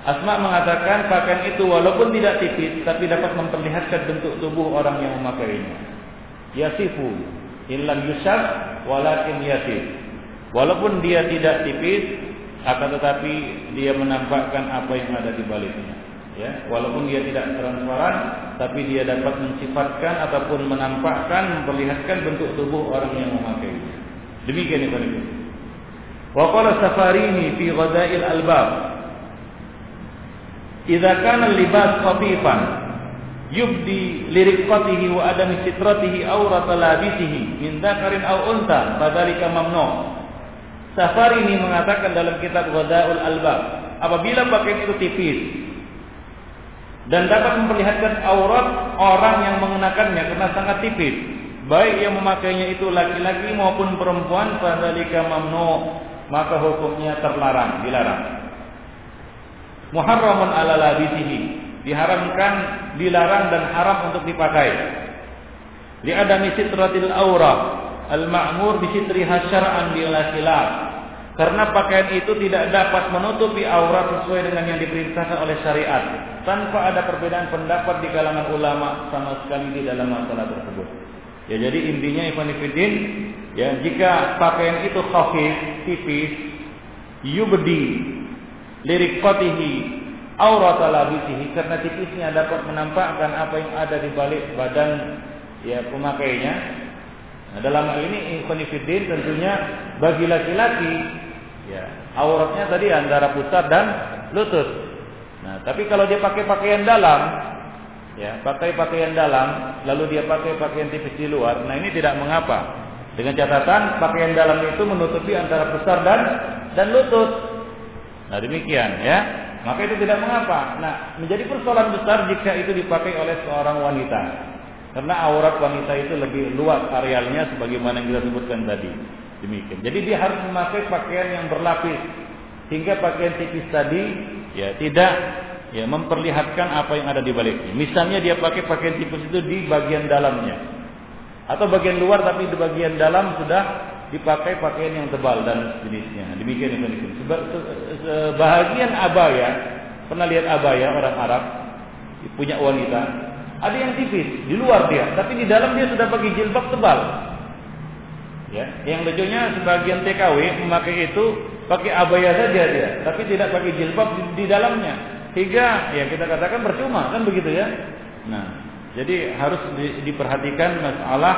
Asma mengatakan pakaian itu walaupun tidak tipis tapi dapat memperlihatkan bentuk tubuh orang yang memakainya. Yasifu illam yusaf walakin yasif. Walaupun dia tidak tipis akan tetapi dia menampakkan apa yang ada di baliknya. Ya, walaupun dia tidak transparan tapi dia dapat mensifatkan ataupun menampakkan memperlihatkan bentuk tubuh orang yang memakainya. Demikian itu. Wa qala Safarini fi Ghadail Albab Idza kana libas khafifan yubdi liriqatihi wa adami sitratihi aurata labisihi min dzakarin aw unta fadzalika mamnu. Safari ini mengatakan dalam kitab Ghadaul Albab, apabila pakaian itu tipis dan dapat memperlihatkan aurat orang yang mengenakannya karena sangat tipis, baik yang memakainya itu laki-laki maupun perempuan, fadzalika mamnu, maka hukumnya terlarang, dilarang. Muharramun ala labisihi diharamkan dilarang dan haram untuk dipakai. Li adami sitratil aura al-ma'mur bi sitriha syar'an bila khilaf. Karena pakaian itu tidak dapat menutupi aurat sesuai dengan yang diperintahkan oleh syariat tanpa ada perbedaan pendapat di kalangan ulama sama sekali di dalam masalah tersebut. Ya jadi intinya Fiddin ya jika pakaian itu khafif, tipis, yubdi lirikatihi aurat labisihi karena tipisnya dapat menampakkan apa yang ada di balik badan ya pemakainya Nah, dalam hal ini ikhwanifiddin tentunya bagi laki-laki ya auratnya tadi antara pusat dan lutut. Nah, tapi kalau dia pakai pakaian dalam ya, pakai pakaian dalam lalu dia pakai pakaian tipis di luar, nah ini tidak mengapa. Dengan catatan pakaian dalam itu menutupi antara pusar dan dan lutut. Nah, demikian ya. Maka itu tidak mengapa. Nah, menjadi persoalan besar jika itu dipakai oleh seorang wanita. Karena aurat wanita itu lebih luas arealnya sebagaimana yang kita sebutkan tadi. Demikian. Jadi dia harus memakai pakaian yang berlapis hingga pakaian tipis tadi ya tidak ya memperlihatkan apa yang ada di baliknya. Misalnya dia pakai pakaian tipis itu di bagian dalamnya atau bagian luar tapi di bagian dalam sudah dipakai pakaian yang tebal dan jenisnya. Demikian itu. Sebahagian abaya pernah lihat abaya orang Arab punya wanita ada yang tipis di luar dia, tapi di dalam dia sudah pakai jilbab tebal. Ya, yang lucunya sebagian TKW memakai itu pakai abaya saja dia, tapi tidak pakai jilbab di, di dalamnya. Hingga ya kita katakan percuma kan begitu ya. Nah, jadi harus di, diperhatikan masalah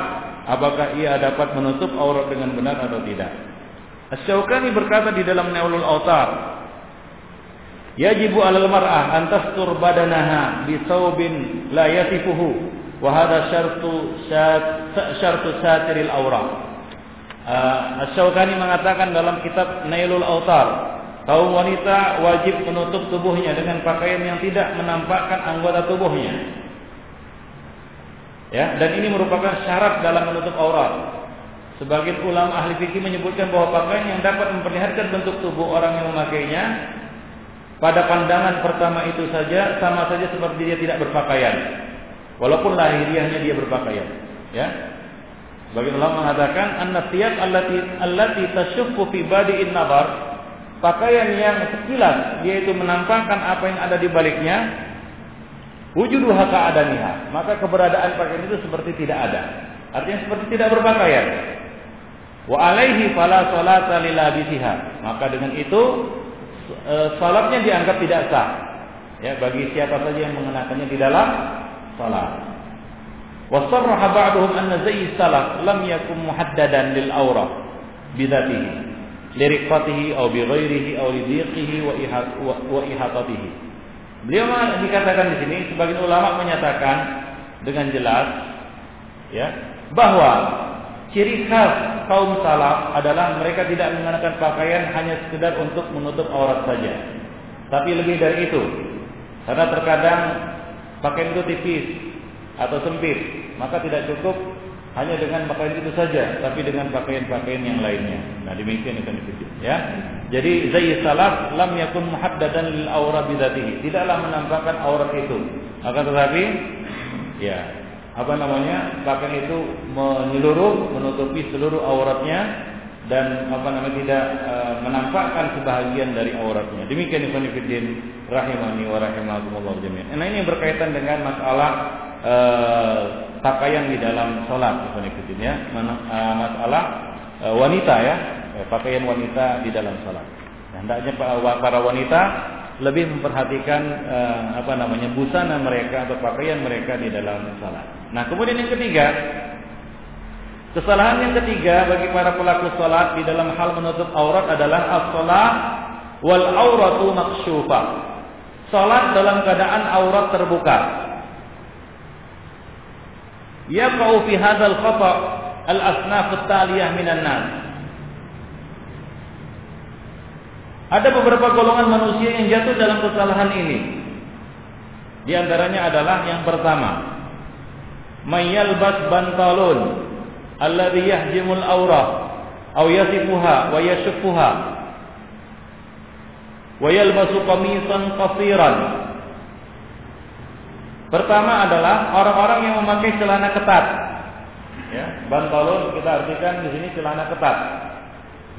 apakah ia dapat menutup aurat dengan benar atau tidak. Asy-Syaukani berkata di dalam Naulul Autar Yajibu 'alal mar'ah an tastur badanaha bi thawbin la yasifuhu wa hadha syartu syartu satiril awra. Uh, Asy-Syaukani mengatakan dalam kitab Nailul Autar, kaum wanita wajib menutup tubuhnya dengan pakaian yang tidak menampakkan anggota tubuhnya. Ya, dan ini merupakan syarat dalam menutup aurat. Sebagian ulama ahli fikih menyebutkan bahwa pakaian yang dapat memperlihatkan bentuk tubuh orang yang memakainya pada pandangan pertama itu saja sama saja seperti dia tidak berpakaian. Walaupun lahiriahnya dia berpakaian, ya. Bagi ulama mengatakan an-nasiyat allati allati tasyuffu fi badi'in nabar pakaian yang sekilas yaitu menampakkan apa yang ada di baliknya wujuduha ka'adaniha maka keberadaan pakaian itu seperti tidak ada. Artinya seperti tidak berpakaian. Wa alaihi fala salata lilabisiha maka dengan itu salatnya dianggap tidak sah. Ya, bagi siapa saja yang mengenakannya di dalam salat. Wasarraha ba'duhum anna zayy salat lam yakun muhaddadan lil awrah bidatihi liriqatihi aw bi ghairihi aw li dhiqihi wa wa ihatatihi. Beliau dikatakan di sini sebagian ulama menyatakan dengan jelas ya bahwa Ciri khas kaum salaf adalah mereka tidak mengenakan pakaian hanya sekedar untuk menutup aurat saja. Tapi lebih dari itu. Karena terkadang pakaian itu tipis atau sempit, maka tidak cukup hanya dengan pakaian itu saja, tapi dengan pakaian-pakaian yang lainnya. Nah, demikian itu ya. Jadi zai salaf lam yakun muhaddadan lil aura bidzatihi. Tidaklah menampakkan aurat itu. Akan tetapi ya, apa namanya pakaian itu menyeluruh menutupi seluruh auratnya dan apa namanya tidak e, menampakkan sebahagian dari auratnya. Demikian Ibnu Fiddin rahimani wa rahimakumullah jami'an. Nah ini berkaitan dengan masalah e, pakaian di dalam sholat Ibnu Fiddin ya, e, masalah e, wanita ya, pakaian wanita di dalam sholat. Hendaknya para wanita lebih memperhatikan uh, apa namanya busana mereka atau pakaian mereka di dalam salat. Nah, kemudian yang ketiga, kesalahan yang ketiga bagi para pelaku salat di dalam hal menutup aurat adalah as-salat wal auratu makshufa. Salat dalam keadaan aurat terbuka. Yaqau fi hadzal khata al-asnaf at-taliyah minan nas. Ada beberapa golongan manusia yang jatuh dalam kesalahan ini. Di antaranya adalah yang pertama, mayyalbas bantalun alladhi yahjimul aurah aw yasifuha wa yashuffuha wa yalbasu qamisan qasiran. Pertama adalah orang-orang yang memakai celana ketat. Ya, bantalon kita artikan di sini celana ketat.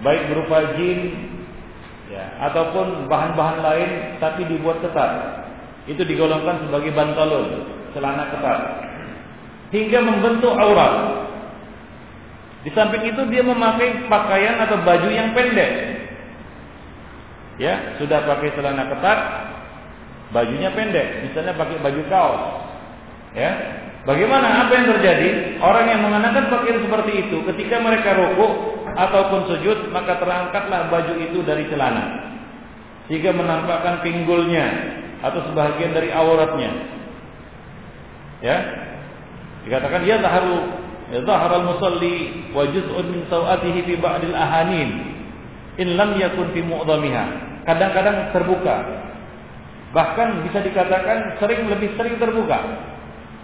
Baik berupa jin ya, ataupun bahan-bahan lain tapi dibuat ketat. Itu digolongkan sebagai bantalon, celana ketat. Hingga membentuk aurat. Di samping itu dia memakai pakaian atau baju yang pendek. Ya, sudah pakai celana ketat, bajunya pendek, misalnya pakai baju kaos. Ya. Bagaimana apa yang terjadi? Orang yang mengenakan pakaian seperti itu ketika mereka rukuk ataupun sujud, maka terangkatlah baju itu dari celana. Sehingga menampakkan pinggulnya atau sebahagian dari auratnya. Ya. Dikatakan ya zaharu ya zaharal musalli wa juz'un min sawatihi fi ba'dil ahanin in lam yakun fi mu'dhamiha. Kadang-kadang terbuka. Bahkan bisa dikatakan sering lebih sering terbuka.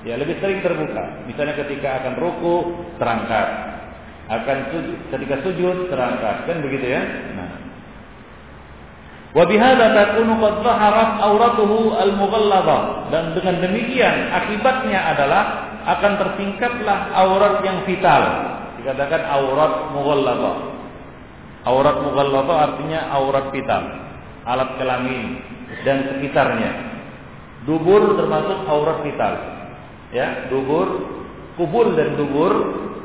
Ya, lebih sering terbuka. Misalnya ketika akan ruku terangkat. Akan sujud, ketika sujud terangkat. Kan begitu ya? Nah. Wa bihadza takunu qad zaharat auratuhu al-mughallazah dan dengan demikian akibatnya adalah akan tersingkaplah aurat yang vital dikatakan aurat mughallazah aurat mughallazah artinya aurat vital alat kelamin dan sekitarnya dubur termasuk aurat vital ya dubur kubul dan dubur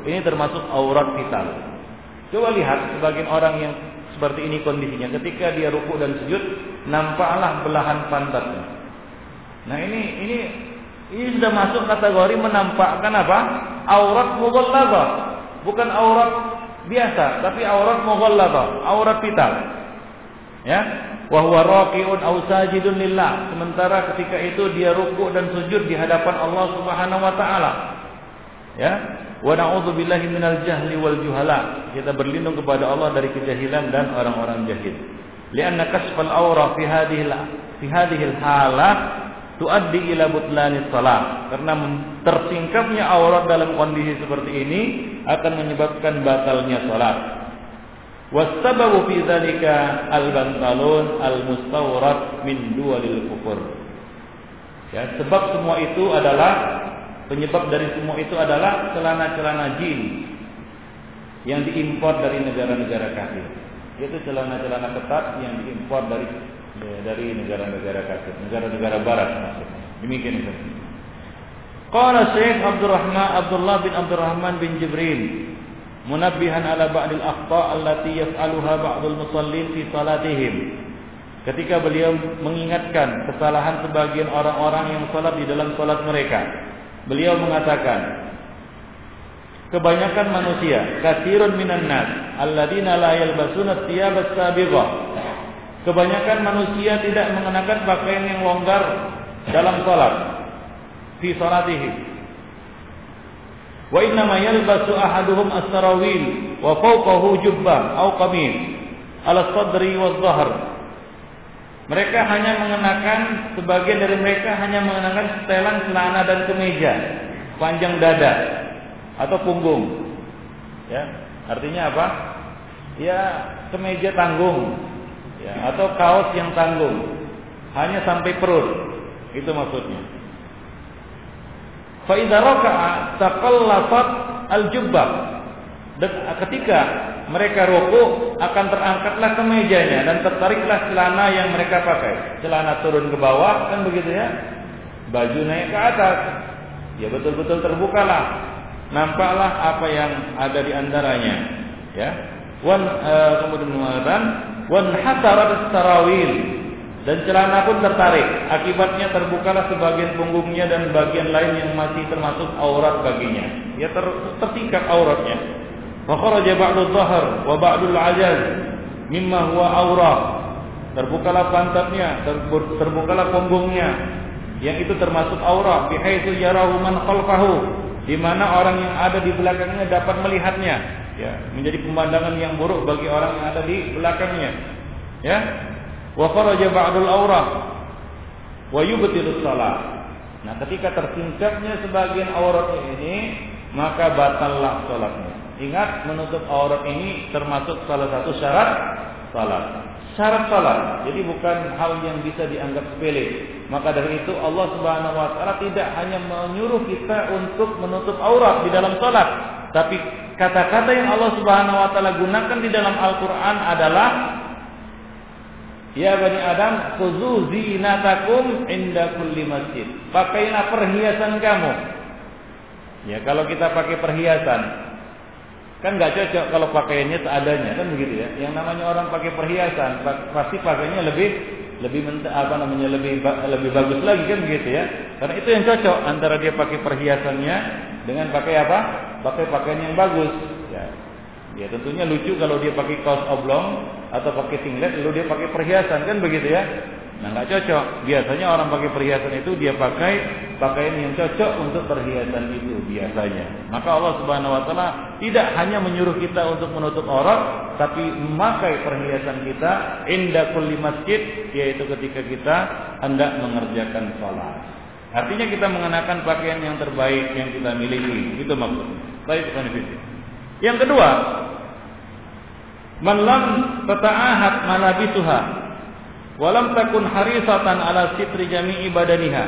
ini termasuk aurat vital coba lihat sebagian orang yang seperti ini kondisinya. Ketika dia ruku dan sujud, nampaklah belahan pantatnya. Nah ini ini ini sudah masuk kategori menampakkan apa? Aurat mughalladzah. Bukan aurat biasa, tapi aurat mughalladzah, aurat vital. Ya, wa huwa raqi'un aw sajidun lillah. Sementara ketika itu dia ruku dan sujud di hadapan Allah Subhanahu wa taala. Ya, Wa na'udzubillahi minal jahli wal juhala. Kita berlindung kepada Allah dari kejahilan dan orang-orang jahil. Lianna kasfal aura fi hadhihi fi hadhihi halah tuaddi ila butlani salat. Karena tersingkapnya aurat dalam kondisi seperti ini akan menyebabkan batalnya salat. Wasababu fi dzalika al-bantalun al-mustawrad min duwalil kufur. Ya, sebab semua itu adalah Penyebab dari semua itu adalah celana-celana jin yang diimpor dari negara-negara kafir. Itu celana-celana ketat yang diimpor dari dari negara-negara kafir, negara-negara barat maksudnya. Demikian itu. Qala Syekh Abdurrahman Abdullah bin Abdurrahman bin Jibril munabbihan ala ba'dil akhta allati yaf'aluha ba'dul musallin fi salatihim. Ketika beliau mengingatkan kesalahan sebagian orang-orang yang salat di dalam salat mereka. Beliau mengatakan, kebanyakan manusia, kathirun minan nas, alladzina la yalbasuna thiyabas sabighah. Kebanyakan manusia tidak mengenakan pakaian yang longgar dalam salat. Fi salatihim. Wa inna ma yalbasu ahaduhum as-sarawil wa fawqahu jubbah aw qamis ala sadri wa dhahr mereka hanya mengenakan sebagian dari mereka hanya mengenakan setelan celana dan kemeja panjang dada atau punggung. Ya, artinya apa? Ya, kemeja tanggung. Ya, atau kaos yang tanggung. Hanya sampai perut. Itu maksudnya. Fa idza raka'a taqallafat al-jubbah. Ketika mereka ruku akan terangkatlah kemejanya dan tertariklah celana yang mereka pakai. Celana turun ke bawah kan begitu ya. Baju naik ke atas. Ya betul-betul terbukalah. Nampaklah apa yang ada di antaranya. Ya. Wan uh, kemudian mengatakan wan hasarat sarawil dan celana pun tertarik. Akibatnya terbukalah sebagian punggungnya dan bagian lain yang masih termasuk aurat baginya. Ya ter, tertingkat auratnya. Fakharaja ba'du dhahar wa ba'du al-ajaz mimma huwa aura. Terbukalah pantatnya, terbukalah punggungnya yang itu termasuk aura bihaitsu yarahu man khalfahu di mana orang yang ada di belakangnya dapat melihatnya. Ya menjadi pemandangan yang buruk bagi orang yang ada di belakangnya. Ya wa kharaja ba'dul aura wa yubtilu salat nah ketika tersingkapnya sebagian auratnya ini maka batallah salatnya Ingat menutup aurat ini termasuk salah satu syarat salat. Syarat salat. Jadi bukan hal yang bisa dianggap sepele. Maka dari itu Allah Subhanahu wa taala tidak hanya menyuruh kita untuk menutup aurat di dalam salat, Tapi kata-kata yang Allah Subhanahu wa taala gunakan di dalam Al-Qur'an adalah Ya Bani Adam, khuzu zinatakum inda kulli masjid. Pakailah perhiasan kamu. Ya, kalau kita pakai perhiasan, kan nggak cocok kalau pakaiannya seadanya, kan begitu ya. Yang namanya orang pakai perhiasan, pasti pakainya lebih lebih apa namanya lebih lebih bagus lagi kan begitu ya. Karena itu yang cocok antara dia pakai perhiasannya dengan pakai apa? Pakai pakaian yang bagus. Ya, Ya tentunya lucu kalau dia pakai kaos oblong atau pakai singlet lalu dia pakai perhiasan kan begitu ya. Nah nggak cocok. Biasanya orang pakai perhiasan itu dia pakai pakaian yang cocok untuk perhiasan itu biasanya. Maka Allah Subhanahu Wa Taala tidak hanya menyuruh kita untuk menutup aurat, tapi memakai perhiasan kita indah kulli masjid, yaitu ketika kita hendak mengerjakan sholat. Artinya kita mengenakan pakaian yang terbaik yang kita miliki. Itu maksudnya. Baik, Yang kedua, Man lam tata'ahad malabisuha walam takun harisatan ala sitri jami'i badaniha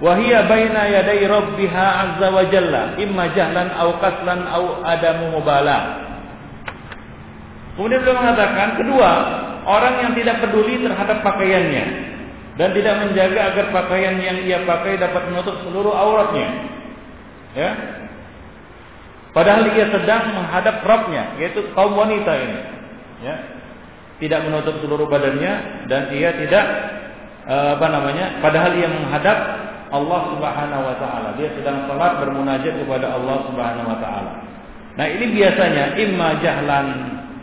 wa hiya baina yaday rabbiha azza wa jalla imma jahlan aw kaslan aw adamu mubala Kemudian beliau mengatakan kedua, orang yang tidak peduli terhadap pakaiannya dan tidak menjaga agar pakaian yang ia pakai dapat menutup seluruh auratnya. Ya, Padahal ia sedang menghadap Rabbnya, yaitu kaum wanita ini. Ya. Tidak menutup seluruh badannya dan ia tidak eh, apa namanya? Padahal ia menghadap Allah Subhanahu wa taala. Dia sedang salat bermunajat kepada Allah Subhanahu wa taala. Nah, ini biasanya imma jahlan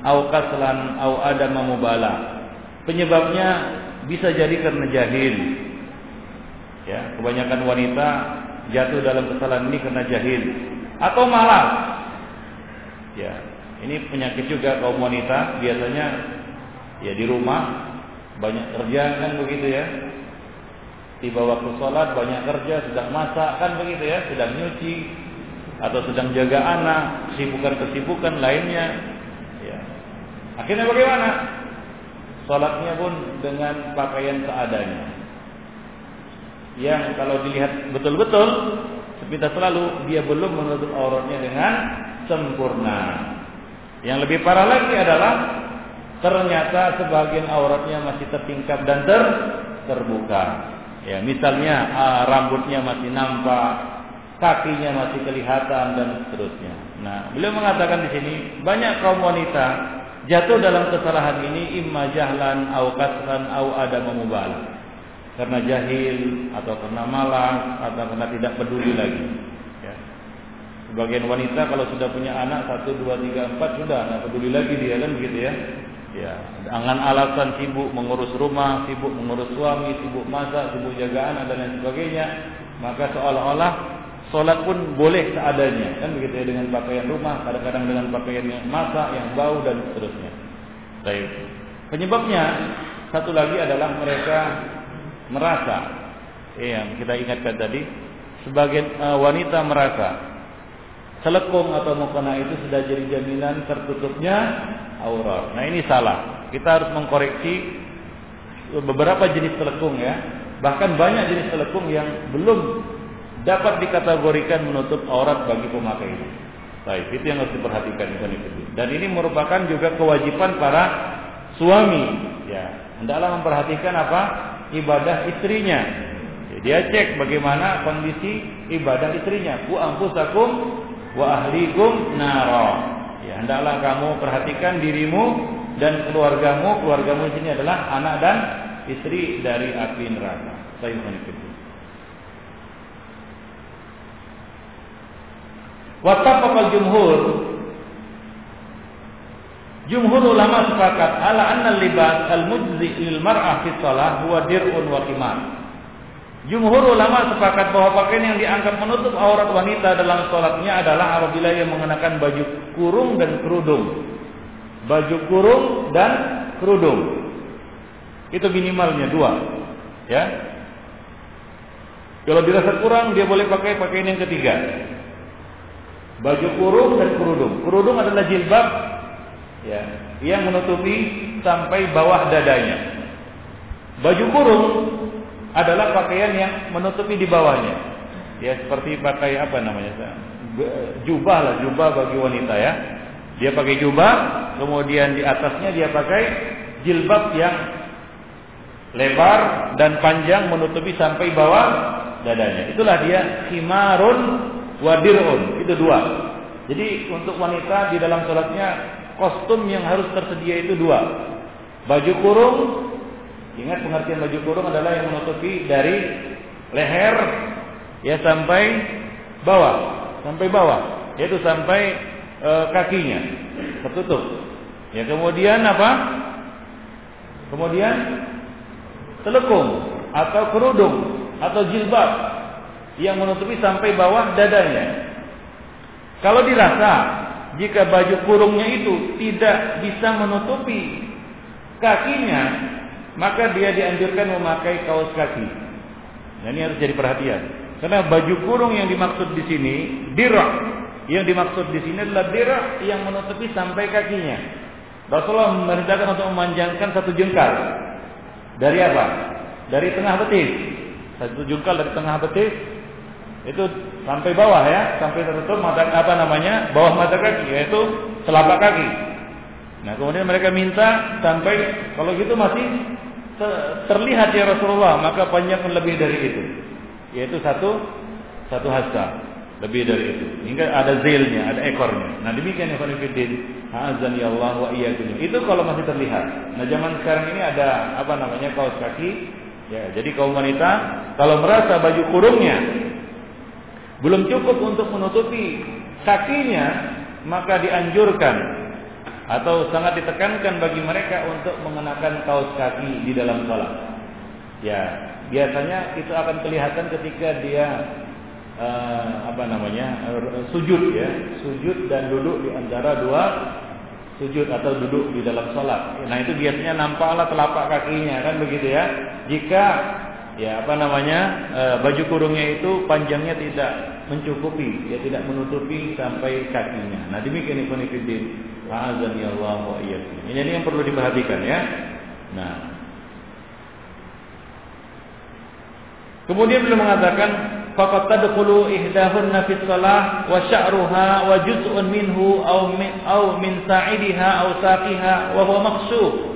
au kaslan au ada mubala. Penyebabnya bisa jadi karena jahil. Ya, kebanyakan wanita jatuh dalam kesalahan ini karena jahil atau malas. Ya, ini penyakit juga kaum wanita biasanya ya di rumah banyak kerja kan begitu ya. Tiba waktu sholat banyak kerja, sedang masak kan begitu ya, sedang nyuci atau sedang jaga anak, kesibukan-kesibukan lainnya. Ya. Akhirnya bagaimana? Sholatnya pun dengan pakaian seadanya. Yang kalau dilihat betul-betul kita selalu dia belum menutup auratnya dengan sempurna. Yang lebih parah lagi adalah ternyata sebagian auratnya masih tertingkap dan ter terbuka. Ya, misalnya uh, rambutnya masih nampak, kakinya masih kelihatan dan seterusnya. Nah, beliau mengatakan di sini banyak kaum wanita jatuh dalam kesalahan ini imma jahlan au kasran au ada memubal karena jahil atau karena malas atau karena tidak peduli lagi. Ya. Sebagian wanita kalau sudah punya anak satu dua tiga empat sudah nggak peduli lagi dia kan begitu ya. Ya, dengan alasan sibuk mengurus rumah, sibuk mengurus suami, sibuk masak, sibuk jaga anak dan lain sebagainya, maka seolah-olah sholat pun boleh seadanya, kan begitu ya dengan pakaian rumah, kadang-kadang dengan pakaian yang masak, yang bau dan seterusnya. Baik. Penyebabnya satu lagi adalah mereka merasa eh, yang kita ingatkan tadi sebagian uh, wanita merasa selekung atau mukena itu sudah jadi jaminan tertutupnya aurat. Nah ini salah. Kita harus mengkoreksi beberapa jenis selekung ya. Bahkan banyak jenis selekung yang belum dapat dikategorikan menutup aurat bagi pemakai ini. Baik, itu yang harus diperhatikan Dan ini merupakan juga kewajiban para suami. Ya, hendaklah memperhatikan apa ibadah istrinya. Dia cek bagaimana kondisi ibadah istrinya. Bu ampusakum wa ahlikum naro. Hendaklah kamu perhatikan dirimu dan keluargamu. Keluargamu di sini adalah anak dan istri dari api neraka. Saya Wattafaqal jumhur Jumhur ulama sepakat ala anna libas al-mujzi lil mar'ah fi shalah huwa dir'un wa qimar. Jumhur ulama sepakat bahwa pakaian yang dianggap menutup aurat wanita dalam sholatnya adalah apabila ia mengenakan baju kurung dan kerudung. Baju kurung dan kerudung. Itu minimalnya dua. Ya. Kalau dirasa kurang dia boleh pakai pakaian yang ketiga. Baju kurung dan kerudung. Kerudung adalah jilbab ya, yang menutupi sampai bawah dadanya. Baju kurung adalah pakaian yang menutupi di bawahnya. Ya seperti pakai apa namanya? jubah lah, jubah bagi wanita ya. Dia pakai jubah, kemudian di atasnya dia pakai jilbab yang lebar dan panjang menutupi sampai bawah dadanya. Itulah dia khimarun wadirun. Itu dua. Jadi untuk wanita di dalam sholatnya kostum yang harus tersedia itu dua. Baju kurung, ingat pengertian baju kurung adalah yang menutupi dari leher ya sampai bawah, sampai bawah, yaitu sampai e, kakinya tertutup. Ya kemudian apa? Kemudian telekung atau kerudung atau jilbab yang menutupi sampai bawah dadanya. Kalau dirasa jika baju kurungnya itu tidak bisa menutupi kakinya, maka dia dianjurkan memakai kaos kaki. Nah, ini harus jadi perhatian. Karena baju kurung yang dimaksud di sini, dirak. Yang dimaksud di sini adalah dirak yang menutupi sampai kakinya. Rasulullah memerintahkan untuk memanjangkan satu jengkal. Dari apa? Dari tengah betis. Satu jengkal dari tengah betis itu sampai bawah ya, sampai tertutup mata apa namanya? bawah mata kaki yaitu telapak kaki. Nah, kemudian mereka minta sampai kalau gitu masih terlihat ya Rasulullah, maka panjang lebih dari itu. Yaitu satu satu hasta lebih dari itu. Hingga ada zilnya, ada ekornya. Nah, demikian ya Fariduddin. Azan ya Allah wa iyyakum. Itu kalau masih terlihat. Nah, zaman sekarang ini ada apa namanya kaos kaki. Ya, jadi kaum wanita kalau merasa baju kurungnya belum cukup untuk menutupi kakinya, maka dianjurkan atau sangat ditekankan bagi mereka untuk mengenakan kaos kaki di dalam sholat. Ya, biasanya itu akan kelihatan ketika dia uh, apa namanya sujud ya, sujud dan duduk di antara dua sujud atau duduk di dalam sholat. Nah itu biasanya nampaklah telapak kakinya kan begitu ya. Jika ya apa namanya e, baju kurungnya itu panjangnya tidak mencukupi ya tidak menutupi sampai kakinya nah demikian Fiddin azan ya Allah wa iyyakum ini yang perlu diperhatikan ya nah kemudian beliau mengatakan faqad tadkhulu ihdahunna fi shalah wa sya'ruha wa juz'un minhu aw min aw min sa'idiha aw saqiha wa huwa maqsud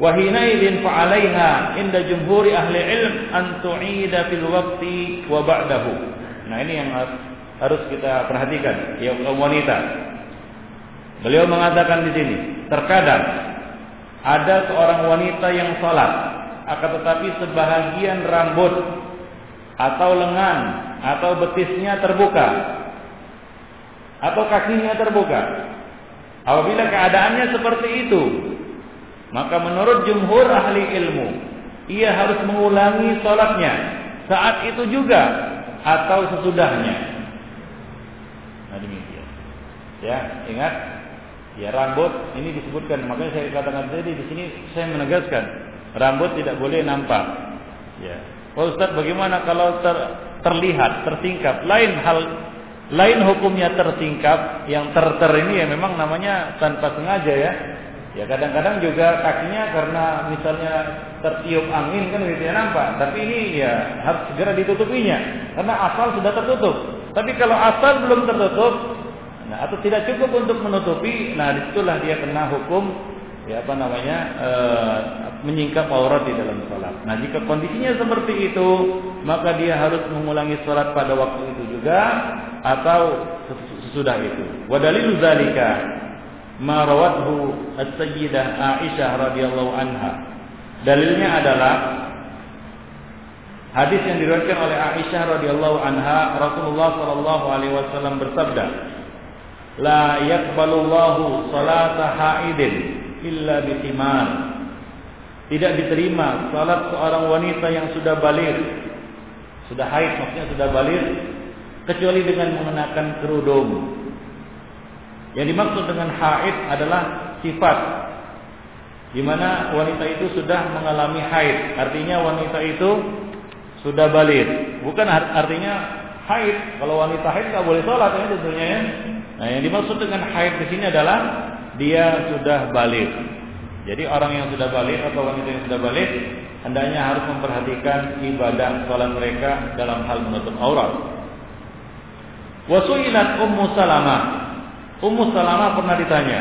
Wahinaidin fa'alaiha inda jumhuri ahli ilm an tu'ida fil waqti wa ba'dahu. Nah ini yang harus kita perhatikan ya wanita. Beliau mengatakan di sini, terkadang ada seorang wanita yang salat akan tetapi sebahagian rambut atau lengan atau betisnya terbuka atau kakinya terbuka. Apabila keadaannya seperti itu, maka menurut jumhur ahli ilmu, ia harus mengulangi sholatnya saat itu juga atau sesudahnya. Nah demikian. Ya, ingat ya rambut ini disebutkan makanya saya katakan tadi di sini saya menegaskan rambut tidak boleh nampak. Ya. Oh Ustaz bagaimana kalau ter, terlihat tersingkap lain hal lain hukumnya tersingkap yang ter-ter ini ya memang namanya tanpa sengaja ya Ya kadang-kadang juga kakinya karena misalnya tertiup angin kan gitu ya nampak. Tapi ini ya harus segera ditutupinya karena asal sudah tertutup. Tapi kalau asal belum tertutup, atau tidak cukup untuk menutupi, nah di situlah dia kena hukum ya apa namanya e, menyingkap aurat di dalam sholat. Nah jika kondisinya seperti itu, maka dia harus mengulangi sholat pada waktu itu juga atau sesudah itu. Wadalilu zalika ma rawathu as-sayyidah Aisyah radhiyallahu anha. Dalilnya adalah hadis yang diriwayatkan oleh Aisyah radhiyallahu anha Rasulullah sallallahu alaihi wasallam bersabda, "La yaqbalullahu salata haidin illa bitimar." Tidak diterima salat seorang wanita yang sudah balik, sudah haid maksudnya sudah balik kecuali dengan mengenakan kerudung yang dimaksud dengan haid adalah sifat di mana wanita itu sudah mengalami haid. Artinya wanita itu sudah balik. Bukan artinya haid. Kalau wanita haid nggak boleh sholat ya tentunya ya. Nah yang dimaksud dengan haid di sini adalah dia sudah balik. Jadi orang yang sudah balik atau wanita yang sudah balik hendaknya harus memperhatikan ibadah sholat mereka dalam hal menutup aurat. Wasuilat Ummu Salamah. Ummu Salamah pernah ditanya,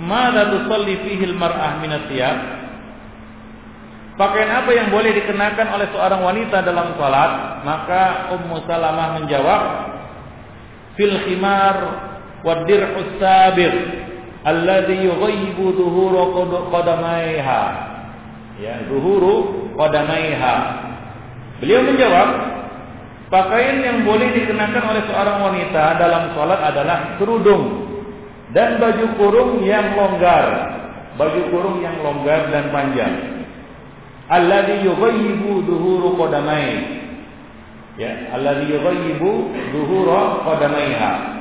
"Mada tusalli fihi al-mar'ah min Pakaian apa yang boleh dikenakan oleh seorang wanita dalam salat? Maka Ummu Salamah menjawab, "Fil khimar dir'us sabir alladhi yughayyibu dhuhura qadamaiha." Ya, dhuhuru qadamaiha. Beliau menjawab, Pakaian yang boleh dikenakan oleh seorang wanita dalam sholat adalah kerudung dan baju kurung yang longgar. Baju kurung yang longgar dan panjang. Alladhi yughayyibu duhuru qadamai. Ya, alladhi yughayyibu duhuru qadamaiha.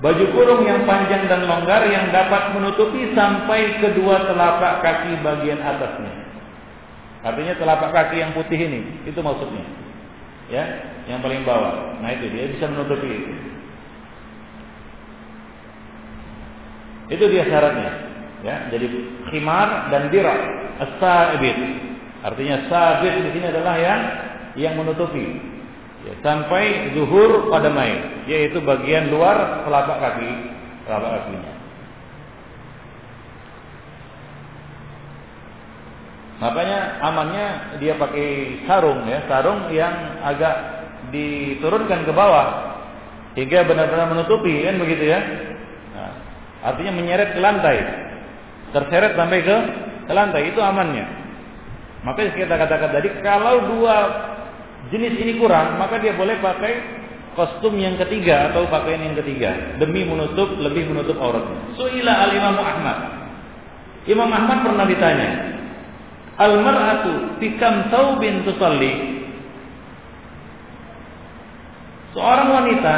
Baju kurung yang panjang dan longgar yang dapat menutupi sampai kedua telapak kaki bagian atasnya. Artinya telapak kaki yang putih ini, itu maksudnya. Ya yang paling bawah. Nah itu dia bisa menutupi itu. Itu dia syaratnya. Ya jadi khimar dan dirak as-sabit artinya sabit di sini adalah yang yang menutupi ya, sampai zuhur pada mai yaitu bagian luar telapak kaki telapak kakinya Makanya amannya dia pakai sarung ya, sarung yang agak diturunkan ke bawah hingga benar-benar menutupi kan begitu ya. Nah, artinya menyeret ke lantai, terseret sampai ke ke lantai itu amannya. Maka kita katakan tadi kalau dua jenis ini kurang maka dia boleh pakai kostum yang ketiga atau pakaian yang ketiga demi menutup lebih menutup auratnya. Suila al Imam Ahmad. Imam Ahmad pernah ditanya, Al-mar'atu fi kam thawbin tusalli? Seorang wanita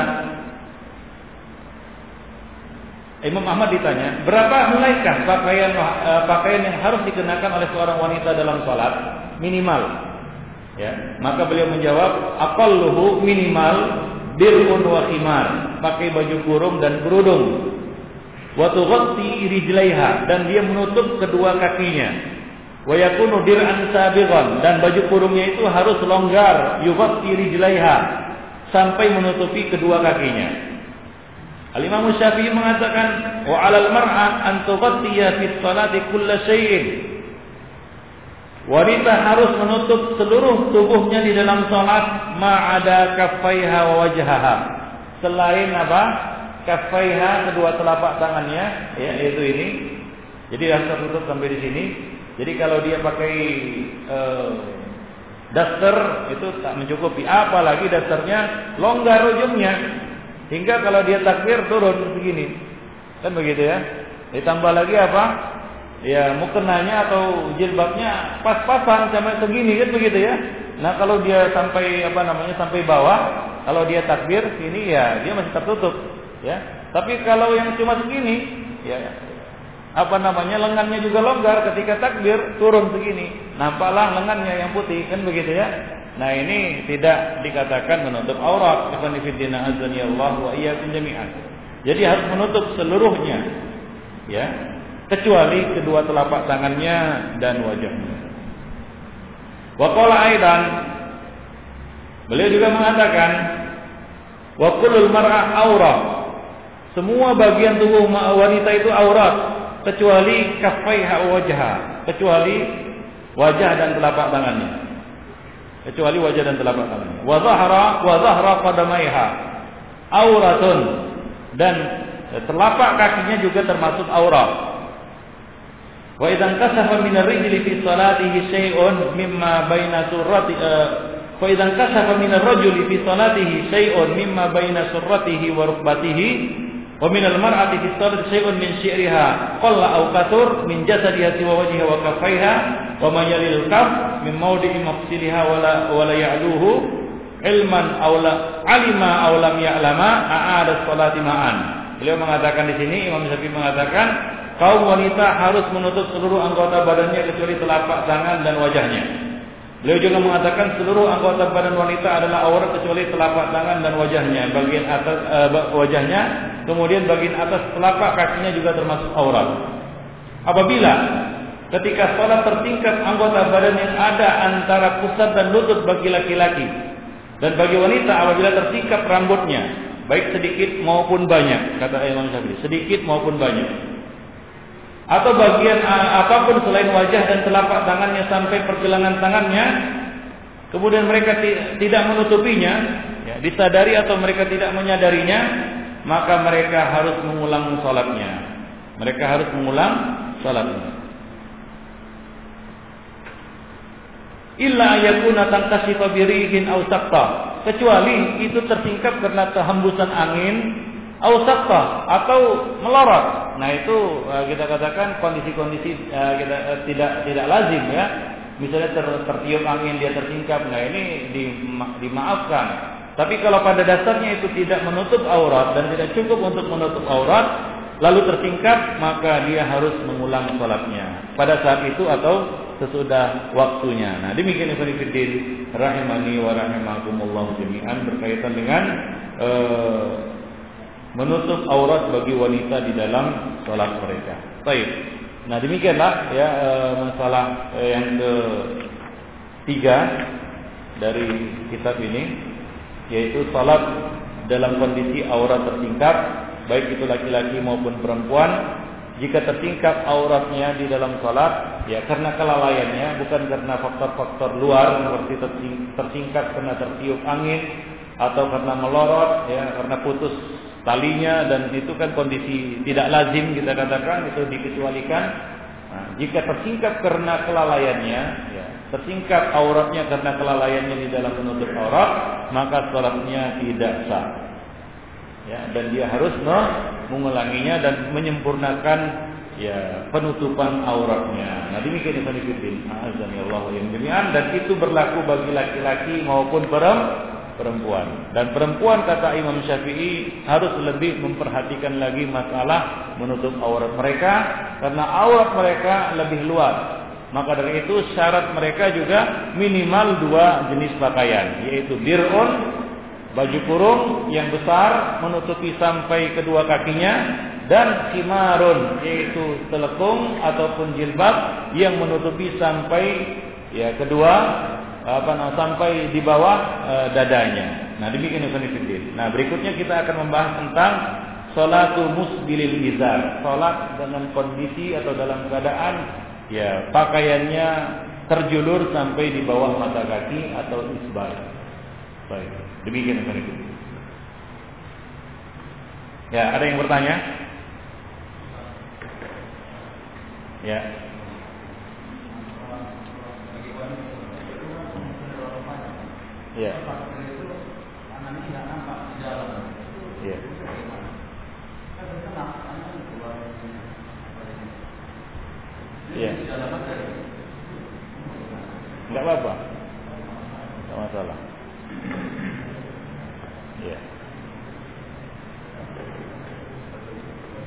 Imam Ahmad ditanya, berapa mulaikah pakaian uh, pakaian yang harus dikenakan oleh seorang wanita dalam sholat? Minimal. Ya, maka beliau menjawab, aqalluhu minimal dirun wa khimar, pakai baju kurung dan kerudung. Wa tughatti rijlaiha dan dia menutup kedua kakinya. Wa yakunu dir'an sabighan dan baju kurungnya itu harus longgar yughatti rijlaiha sampai menutupi kedua kakinya. Al-Imam Syafi'i mengatakan wa 'alal mar'a an tughtiya fi sholati kulla syai'in. Wanita harus menutup seluruh tubuhnya di dalam salat ma'ada kaffaiha wa wajhaha. Selain apa? Kaffaiha kedua telapak tangannya ya yaitu ini. Jadi harus tertutup sampai di sini jadi kalau dia pakai uh, daster itu tak mencukupi. Apalagi dasternya longgar ujungnya. Hingga kalau dia takbir turun begini. Kan begitu ya. Ditambah lagi apa? Ya mukenanya atau jilbabnya pas-pasan sama segini kan begitu ya. Nah kalau dia sampai apa namanya sampai bawah, kalau dia takbir sini ya dia masih tertutup ya. Tapi kalau yang cuma segini ya apa namanya lengannya juga longgar ketika takbir turun segini. Nampaklah lengannya yang putih kan begitu ya. Nah ini tidak dikatakan menutup aurat. Ikhwan fillah azani Allah wa iyyakum jami'an. Jadi harus menutup seluruhnya ya kecuali kedua telapak tangannya dan wajahnya wa qala aidan beliau juga mengatakan wa mar'ah aurat semua bagian tubuh wanita itu aurat kecuali kaffaiha wajha, kecuali wajah dan telapak tangannya. Kecuali wajah dan telapak tangannya. Wa zahra wa zahra qadamaiha auratun dan telapak kakinya juga termasuk aurat. Wa idzan kasafa min ar-rijli fi salatihi shay'un mimma baina surrati uh, wa idzan kasafa min ar-rajuli fi salatihi shay'un mimma baina surratihi wa rukbatihi Wa min al-mar'ati fi salat shay'un min syi'riha qalla aw kathur min jasadiha siwa wajhiha wa kaffaiha wa ma yalil kaf min mawdi'i mafsiliha wa wa la ya'luhu ilman aw la alima aw lam ya'lama a'ada salati ma'an. Beliau mengatakan di sini Imam Syafi'i mengatakan kaum wanita harus menutup seluruh anggota badannya kecuali telapak tangan dan wajahnya. Beliau juga mengatakan seluruh anggota badan wanita adalah aurat kecuali telapak tangan dan wajahnya, bagian atas uh, wajahnya, kemudian bagian atas telapak kakinya juga termasuk aurat. Apabila ketika sholat tertingkat anggota badan yang ada antara pusat dan lutut bagi laki-laki dan bagi wanita apabila tertingkat rambutnya baik sedikit maupun banyak, kata Imam Syafi'i, sedikit maupun banyak. Atau bagian apa pun selain wajah dan telapak tangannya sampai pergelangan tangannya, kemudian mereka tidak menutupinya, ya, disadari atau mereka tidak menyadarinya, maka mereka harus mengulang sholatnya. Mereka harus mengulang sholatnya. illa ayakuna tangkasifa birihin kecuali itu tersingkap karena kehembusan angin aw atau melorot nah itu uh, kita katakan kondisi-kondisi uh, kita uh, tidak tidak lazim ya. Misalnya ter, tertiup angin dia tersingkap. Nah ini di, dimaafkan. Tapi kalau pada dasarnya itu tidak menutup aurat dan tidak cukup untuk menutup aurat lalu tersingkap maka dia harus mengulang sholatnya. Pada saat itu atau sesudah waktunya. Nah, demikian Ibnu Fiddin rahimani wa rahimakumullah jami'an berkaitan dengan menutup aurat bagi wanita di dalam sholat mereka. Baik. Nah, demikianlah ya uh, masalah uh, yang ketiga dari kitab ini yaitu salat dalam kondisi aurat tersingkap baik itu laki-laki maupun perempuan jika tertingkap auratnya di dalam salat ya karena kelalaiannya bukan karena faktor-faktor luar seperti tersingkap karena tertiup angin atau karena melorot ya karena putus talinya dan itu kan kondisi tidak lazim kita katakan itu dikecualikan nah, jika tersingkap karena kelalaiannya ya tersingkap auratnya karena kelalaiannya di dalam menutup aurat maka salatnya tidak sah ya dan dia harus mengulanginya dan menyempurnakan ya penutupan auratnya. Nah demikian Ibnu Fiddin, azan ya yang dan itu berlaku bagi laki-laki maupun perempuan. Dan perempuan kata Imam Syafi'i harus lebih memperhatikan lagi masalah menutup aurat mereka karena aurat mereka lebih luas. Maka dari itu syarat mereka juga minimal dua jenis pakaian yaitu dirun baju kurung yang besar menutupi sampai kedua kakinya dan khimarun yaitu telekung ataupun jilbab yang menutupi sampai ya kedua apa namanya sampai di bawah e, dadanya. Nah, demikian Ibnu Nah, berikutnya kita akan membahas tentang salatu musbilil izar. Salat dengan kondisi atau dalam keadaan ya pakaiannya terjulur sampai di bawah mata kaki atau isbal. Baik. Demikian itu. Ya, ada yang bertanya? Ya. Ya. Ya. Ya. Enggak apa-apa. Enggak masalah. Ya.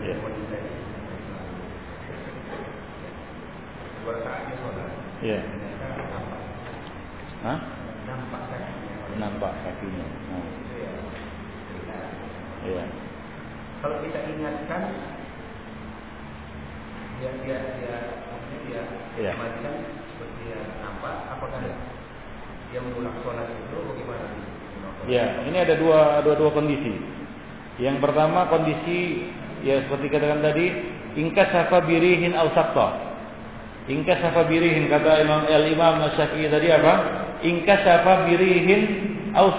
Ya. Ya. Hah? Nampak kakinya. Nah. Ya. Kalau kita ingatkan dia dia dia dia ya. macam seperti dia nampak apakah dia mengulang sholat itu bagaimana? Ya, ini ada dua dua dua kondisi. Yang pertama kondisi ya seperti katakan tadi, ingkasafa birihin au sakta. Ingkasafa birihin kata Imam Al Imam Syafi'i tadi apa? Ingkasafa birihin au.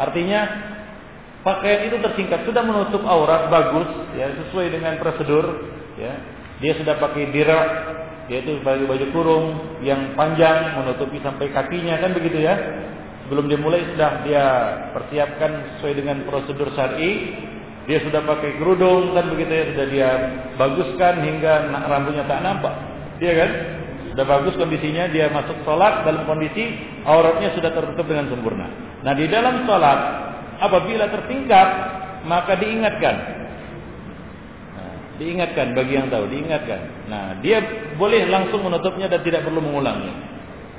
Artinya pakaian itu tersingkat sudah menutup aurat bagus ya sesuai dengan prosedur ya. Dia sudah pakai dirak yaitu baju baju kurung yang panjang menutupi sampai kakinya kan begitu ya Sebelum dia mulai sudah dia persiapkan sesuai dengan prosedur syar'i. Dia sudah pakai kerudung kan begitu ya, sudah dia baguskan hingga rambutnya tak nampak. Dia kan? Sudah bagus kondisinya, dia masuk sholat dalam kondisi auratnya sudah tertutup dengan sempurna. Nah di dalam sholat apabila tertingkat maka diingatkan. Nah, diingatkan bagi yang tahu, diingatkan. Nah dia boleh langsung menutupnya dan tidak perlu mengulangnya.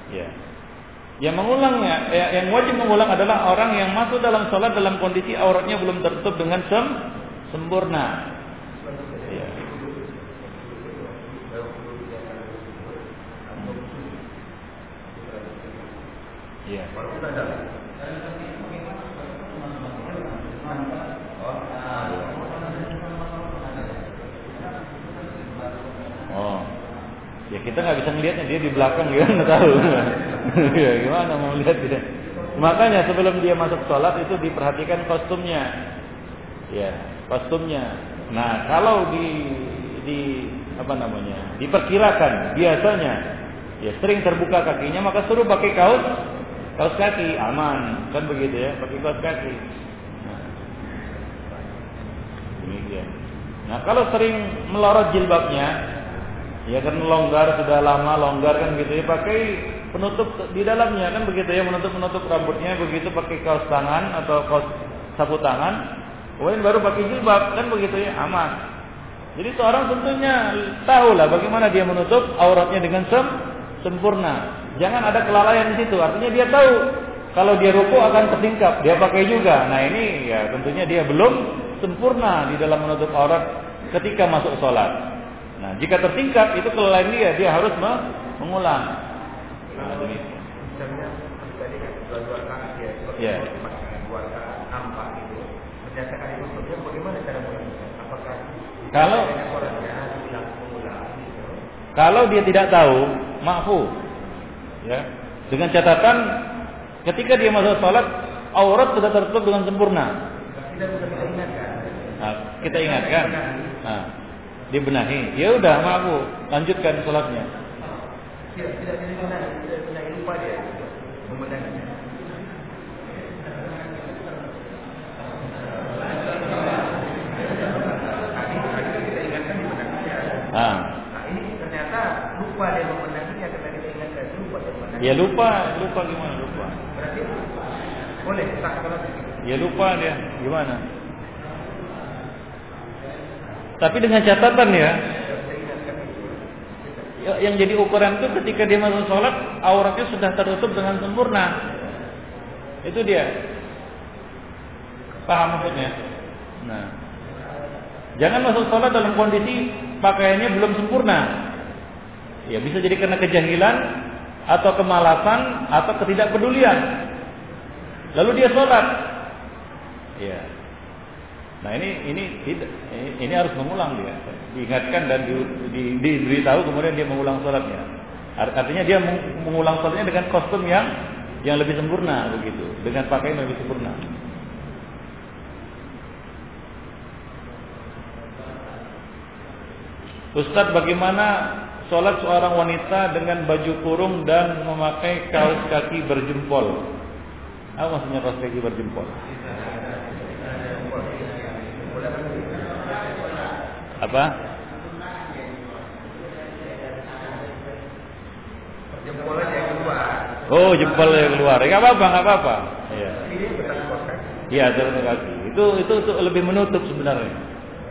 Ya. Yang mengulangnya, ya, yang wajib mengulang adalah orang yang masuk dalam sholat dalam kondisi auratnya belum tertutup dengan sem sempurna. Ya. Ya. Oh, ya kita nggak bisa melihatnya dia di belakang ya nggak tahu. ya gimana mau lihat dia? Makanya sebelum dia masuk sholat itu diperhatikan kostumnya. Ya, kostumnya. Nah, kalau di di apa namanya? diperkirakan biasanya ya sering terbuka kakinya maka suruh pakai kaos kaos kaki aman. Kan begitu ya pakai kaos kaki. Nah, demikian nah kalau sering melorot jilbabnya ya kan longgar sudah lama longgar kan gitu ya pakai penutup di dalamnya kan begitu ya menutup menutup rambutnya begitu pakai kaos tangan atau kaos sapu tangan kemudian baru pakai jilbab kan begitu ya aman. Jadi seorang tentunya tahu lah bagaimana dia menutup auratnya dengan sem sempurna. Jangan ada kelalaian di situ. Artinya dia tahu kalau dia ruku akan tersingkap, dia pakai juga. Nah ini ya tentunya dia belum sempurna di dalam menutup aurat ketika masuk sholat. Nah jika tersingkap itu kelalaian dia, dia harus mengulang. Nah, demikian. Ya. Kalau kalau dia tidak tahu, maafu. Ya. Dengan catatan ketika dia masuk salat, aurat sudah tertutup dengan sempurna. Nah, kita ingatkan. Nah, dibenahi. Ya udah, maafu, lanjutkan salatnya. Tidak, tidak, tidak, tidak, lupa dia. Ah. Nah, ini ternyata lupa dia membenahinya karena kita ingatkan lupa dia membenahi. Ya lupa, lupa gimana lupa? Berarti boleh tak kalau Ya lupa dia, gimana? Tapi dengan catatan ya, ya, yang jadi ukuran itu ketika dia masuk sholat auratnya sudah tertutup dengan sempurna itu dia paham maksudnya nah jangan masuk sholat dalam kondisi pakaiannya belum sempurna. Ya bisa jadi karena kejahilan atau kemalasan atau ketidakpedulian. Lalu dia sholat. Ya. Nah ini ini ini harus mengulang dia, diingatkan dan di, di, diberitahu kemudian dia mengulang sholatnya. Artinya dia mengulang sholatnya dengan kostum yang yang lebih sempurna begitu, dengan pakaian yang lebih sempurna. Ustadz bagaimana sholat seorang wanita dengan baju kurung dan memakai kaos kaki berjempol? Apa maksudnya kaos kaki berjempol? Apa? Jempol aja yang keluar. Oh, jempol yang keluar. Enggak apa-apa, enggak apa-apa. Iya. Iya, kaki. Itu, itu itu lebih menutup sebenarnya.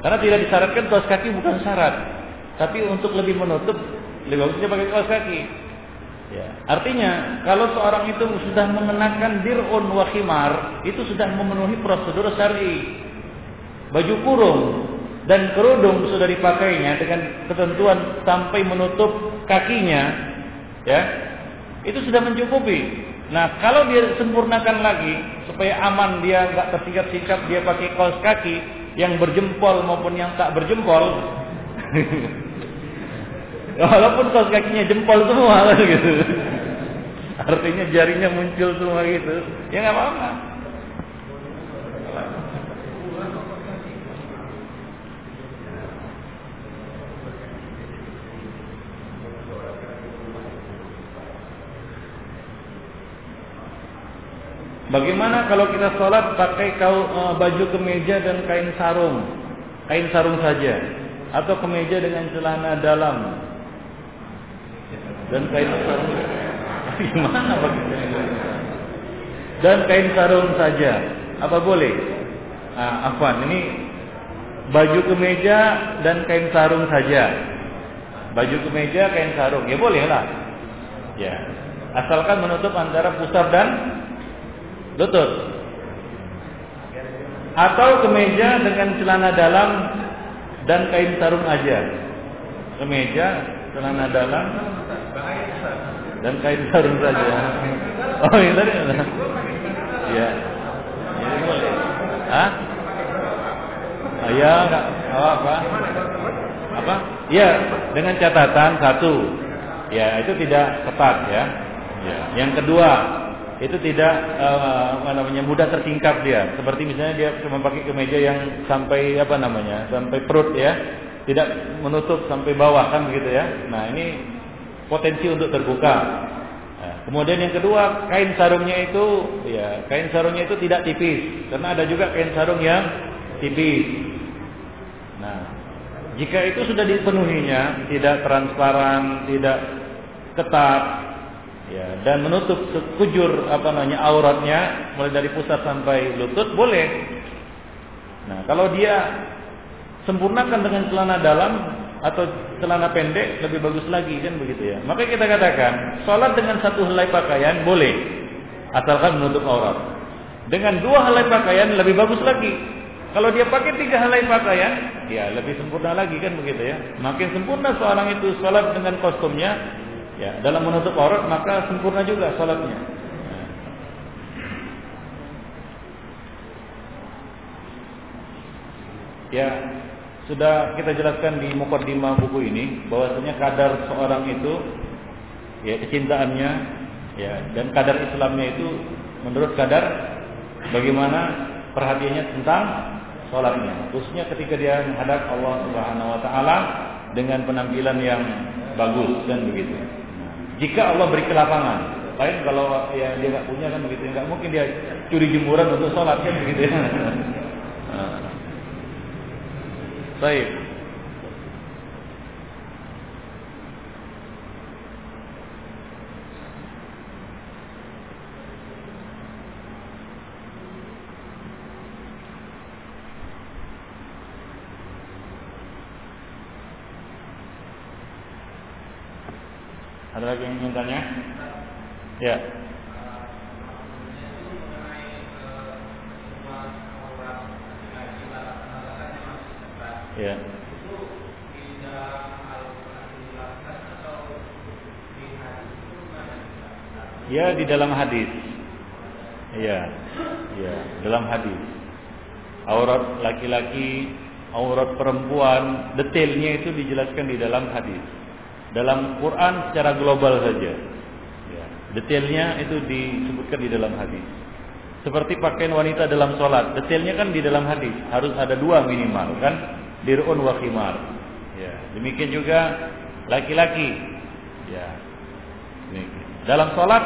Karena tidak disyaratkan kaos kaki bukan syarat. Tapi untuk lebih menutup, lebih bagusnya pakai kaos kaki. Ya. Artinya, kalau seorang itu sudah mengenakan dirun wa khimar, itu sudah memenuhi prosedur syar'i. Baju kurung dan kerudung sudah dipakainya dengan ketentuan sampai menutup kakinya, ya. Itu sudah mencukupi. Nah, kalau dia sempurnakan lagi supaya aman dia nggak tersikap-sikap dia pakai kaos kaki yang berjempol maupun yang tak berjempol, Walaupun kaos kakinya jempol semua gitu. Artinya jarinya muncul semua gitu. Ya nggak apa-apa. Bagaimana kalau kita sholat pakai kau, uh, baju kemeja dan kain sarung, kain sarung saja, atau kemeja dengan celana dalam, dan kain sarung. Gimana bagaimana dan kain sarung saja. Apa boleh? Ah, apa ini baju kemeja dan kain sarung saja. Baju kemeja kain sarung. Ya boleh lah. Ya. Asalkan menutup antara pusar dan lutut. Atau kemeja dengan celana dalam dan kain sarung aja. Kemeja celana dalam dan kain sarung saja. Oh ini tadi. Ya. Ini boleh. Hah? Oh, ya, enggak apa apa. Apa? Ya, dengan catatan satu. Ya, itu tidak tepat ya. Ya. Yang kedua, itu tidak uh, apa namanya mudah tersingkap dia. Seperti misalnya dia cuma pakai kemeja yang sampai apa namanya? sampai perut ya. Tidak menutup sampai bawah kan begitu ya. Nah, ini potensi untuk terbuka. Nah, kemudian yang kedua, kain sarungnya itu ya, kain sarungnya itu tidak tipis karena ada juga kain sarung yang tipis. Nah, jika itu sudah dipenuhinya, tidak transparan, tidak ketat, ya, dan menutup sekujur apa namanya auratnya, mulai dari pusat sampai lutut, boleh. Nah, kalau dia sempurnakan dengan celana dalam atau celana pendek lebih bagus lagi kan begitu ya. Maka kita katakan, sholat dengan satu helai pakaian boleh, asalkan menutup aurat. Dengan dua helai pakaian lebih bagus lagi, kalau dia pakai tiga helai pakaian, ya lebih sempurna lagi kan begitu ya. Makin sempurna seorang itu sholat dengan kostumnya, ya dalam menutup aurat maka sempurna juga sholatnya. Ya, sudah kita jelaskan di mukaddimah buku ini bahwasanya kadar seorang itu ya kecintaannya ya dan kadar Islamnya itu menurut kadar bagaimana perhatiannya tentang sholatnya, khususnya ketika dia menghadap Allah Subhanahu Wa Taala dengan penampilan yang bagus dan begitu. jika Allah beri kelapangan, lain kalau ya dia nggak punya kan begitu, nggak mungkin dia curi jemuran untuk sholat kan begitu. Baik. Ada lagi yang ingin tanya? Ya. Ya. Ya di dalam hadis. Ya, ya dalam hadis. Aurat laki-laki, aurat perempuan, detailnya itu dijelaskan di dalam hadis dalam Quran secara global saja. Ya, detailnya itu disebutkan di dalam hadis. Seperti pakaian wanita dalam sholat, detailnya kan di dalam hadis harus ada dua minimal kan, dirun wa khimar. Ya, demikian juga laki-laki. Ya, demikian. dalam sholat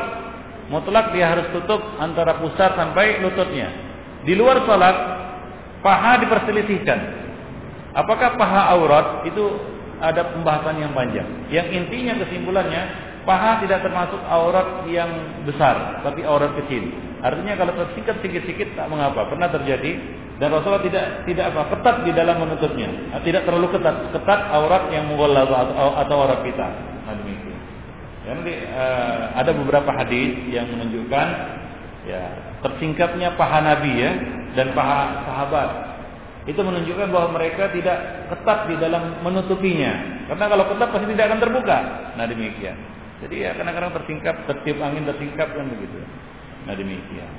mutlak dia harus tutup antara pusat sampai lututnya. Di luar sholat paha diperselisihkan. Apakah paha aurat itu ada pembahasan yang panjang. Yang intinya kesimpulannya, paha tidak termasuk aurat yang besar, tapi aurat kecil. Artinya kalau tersingkat sedikit-sedikit tak mengapa. Pernah terjadi dan Rasulullah tidak tidak apa ketat di dalam menutupnya. Nah, tidak terlalu ketat, ketat aurat yang mughalladh atau, atau aurat kita. Nah, demikian. Jadi uh, ada beberapa hadis yang menunjukkan ya tersingkatnya paha Nabi ya dan paha sahabat itu menunjukkan bahwa mereka tidak ketat di dalam menutupinya. Karena kalau ketat pasti tidak akan terbuka. Nah demikian. Jadi ya kadang-kadang tersingkap, tertiup angin tersingkap kan begitu. Nah demikian.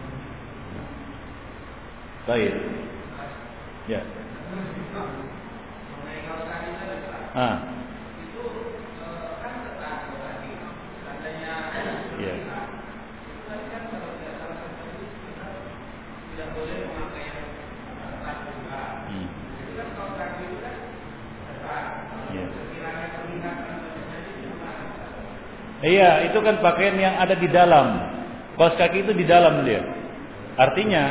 Baik. Ya. Ah. Ya. Iya, itu kan pakaian yang ada di dalam. Kaos kaki itu di dalam dia. Artinya,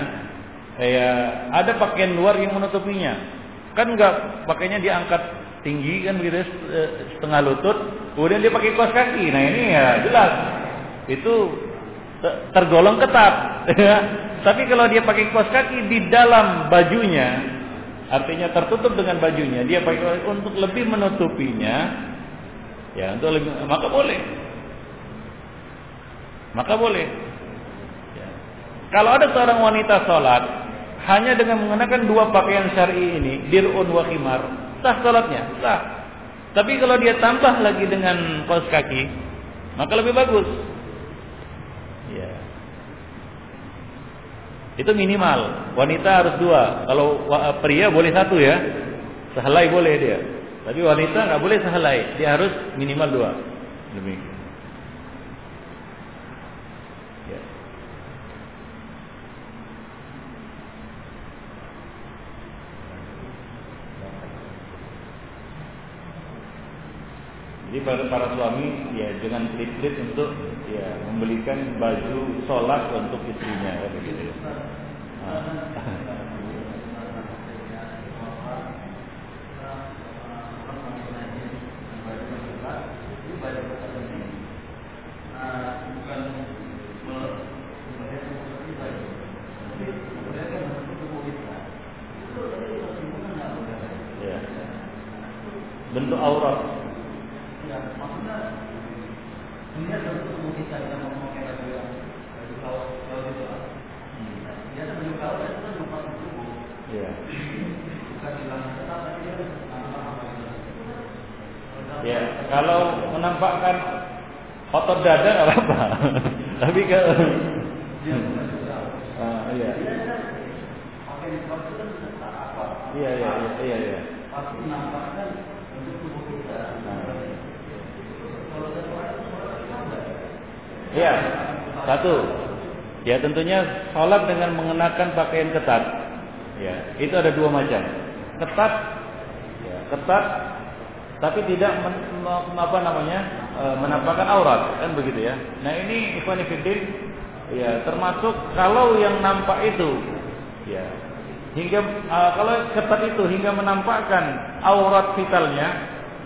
ya ada pakaian luar yang menutupinya. Kan enggak pakainya diangkat tinggi kan begitu eh, setengah lutut, kemudian dia pakai kaos kaki. Nah, ini ya jelas itu tergolong ketat. Ya. Tapi kalau dia pakai kaos kaki di dalam bajunya, artinya tertutup dengan bajunya, dia pakai untuk lebih menutupinya, ya untuk lebih maka boleh maka boleh. Ya. Kalau ada seorang wanita sholat hanya dengan mengenakan dua pakaian syari ini, dirun wa khimar, sah sholatnya, sah. Tapi kalau dia tambah lagi dengan kaos kaki, maka lebih bagus. Ya. Itu minimal. Wanita harus dua. Kalau pria boleh satu ya. Sehelai boleh dia. Tapi wanita nggak boleh sehelai. Dia harus minimal dua. Demikian. Jadi para, para suami ya dengan pelit-pelit untuk ya membelikan baju sholat untuk istrinya ya begitu. Nah. Ya. Bentuk aurat Dunia tentu semua kita yang memakai baju yang baju kaos kaos itu lah. Biasa baju kaos itu kan lupa tubuh. Iya. Bukan bilang tetap tapi dia nampak apa Ya, kalau menampakkan otot dada nggak apa-apa. tapi ke ah, iya. Iya, iya, iya, iya, iya. Pasti nampakkan untuk tubuh kita. Kalau Iya, satu. Ya tentunya sholat dengan mengenakan pakaian ketat. Ya, itu ada dua macam. Ketat, ya, ketat, tapi tidak men, apa namanya e, menampakkan aurat, kan begitu ya. Nah ini Ikhwanifidin, ya termasuk kalau yang nampak itu, ya hingga uh, kalau ketat itu hingga menampakkan aurat vitalnya,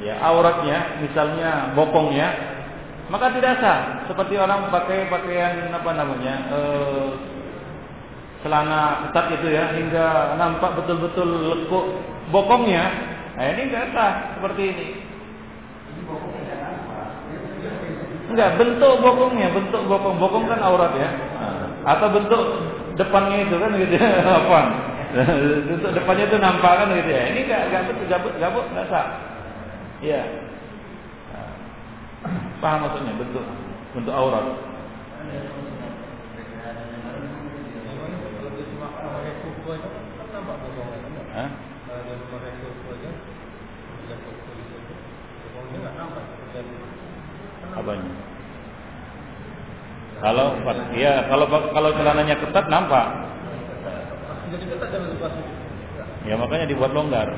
ya auratnya, misalnya bokongnya, maka tidak sah seperti orang pakai pakaian apa namanya eh, celana ketat itu ya hingga nampak betul-betul lekuk bokongnya nah ini tidak sah seperti ini. Enggak bentuk bokongnya bentuk bokong. Bokong kan aurat ya. Atau bentuk depannya itu kan gitu ya apa bentuk depannya itu nampak kan gitu ya. Ini enggak enggak betul gabut gabut enggak sah. Iya. Paham maksudnya bentuk bentuk aurat. Hah? Apanya? Kalau ya kalau kalau celananya ketat nampak. Ya makanya dibuat longgar.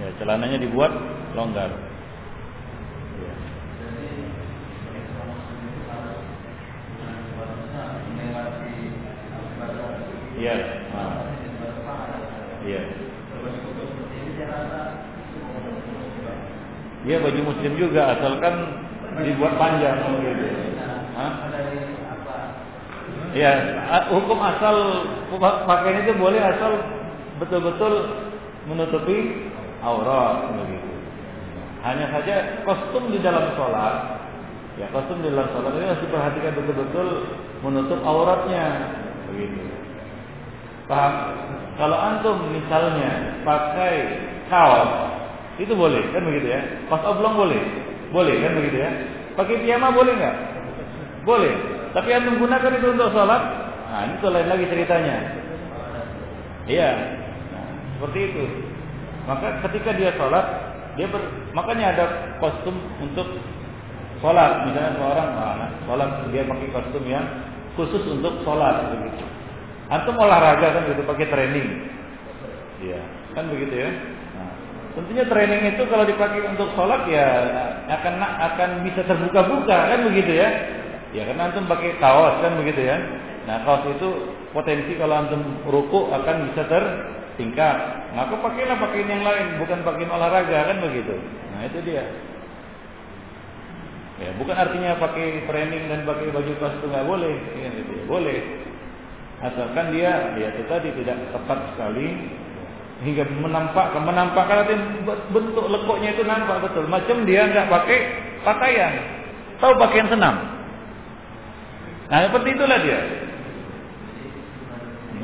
Ya celananya dibuat longgar. Iya baju muslim juga asalkan dibuat panjang gitu. Hah? Ya, hukum asal pakaian itu boleh asal betul-betul menutupi aurat begitu. Hanya saja kostum di dalam sholat, ya kostum di dalam sholat ini harus diperhatikan betul-betul menutup auratnya begitu. Paham? Kalau antum misalnya pakai kaos itu boleh kan begitu ya? Pas oblong boleh, boleh kan begitu ya? Pakai piyama boleh nggak? Boleh. Tapi antum gunakan itu untuk sholat, nah ini tuh lain lagi ceritanya. Iya, nah, seperti itu. Maka ketika dia sholat, dia ber, makanya ada kostum untuk sholat. Misalnya seorang nah, sholat dia pakai kostum yang khusus untuk sholat begitu. Antum olahraga kan gitu pakai training. Iya, kan begitu ya. Nah, tentunya training itu kalau dipakai untuk sholat ya akan akan bisa terbuka-buka kan begitu ya. Ya karena antum pakai kaos kan begitu ya. Nah kaos itu potensi kalau antum ruku akan bisa tertingkat. Maka pakailah pakaian yang lain, bukan pakaian olahraga kan begitu. Nah itu dia. Ya, bukan artinya pakai training dan pakai baju kaos itu nggak boleh, ya, gitu boleh asalkan dia ya itu tadi tidak tepat sekali hingga menampakkan menampakkan arti bentuk lekuknya itu nampak betul. Macam dia nggak pakai pakaian. Tahu pakaian senam? Nah seperti itulah dia.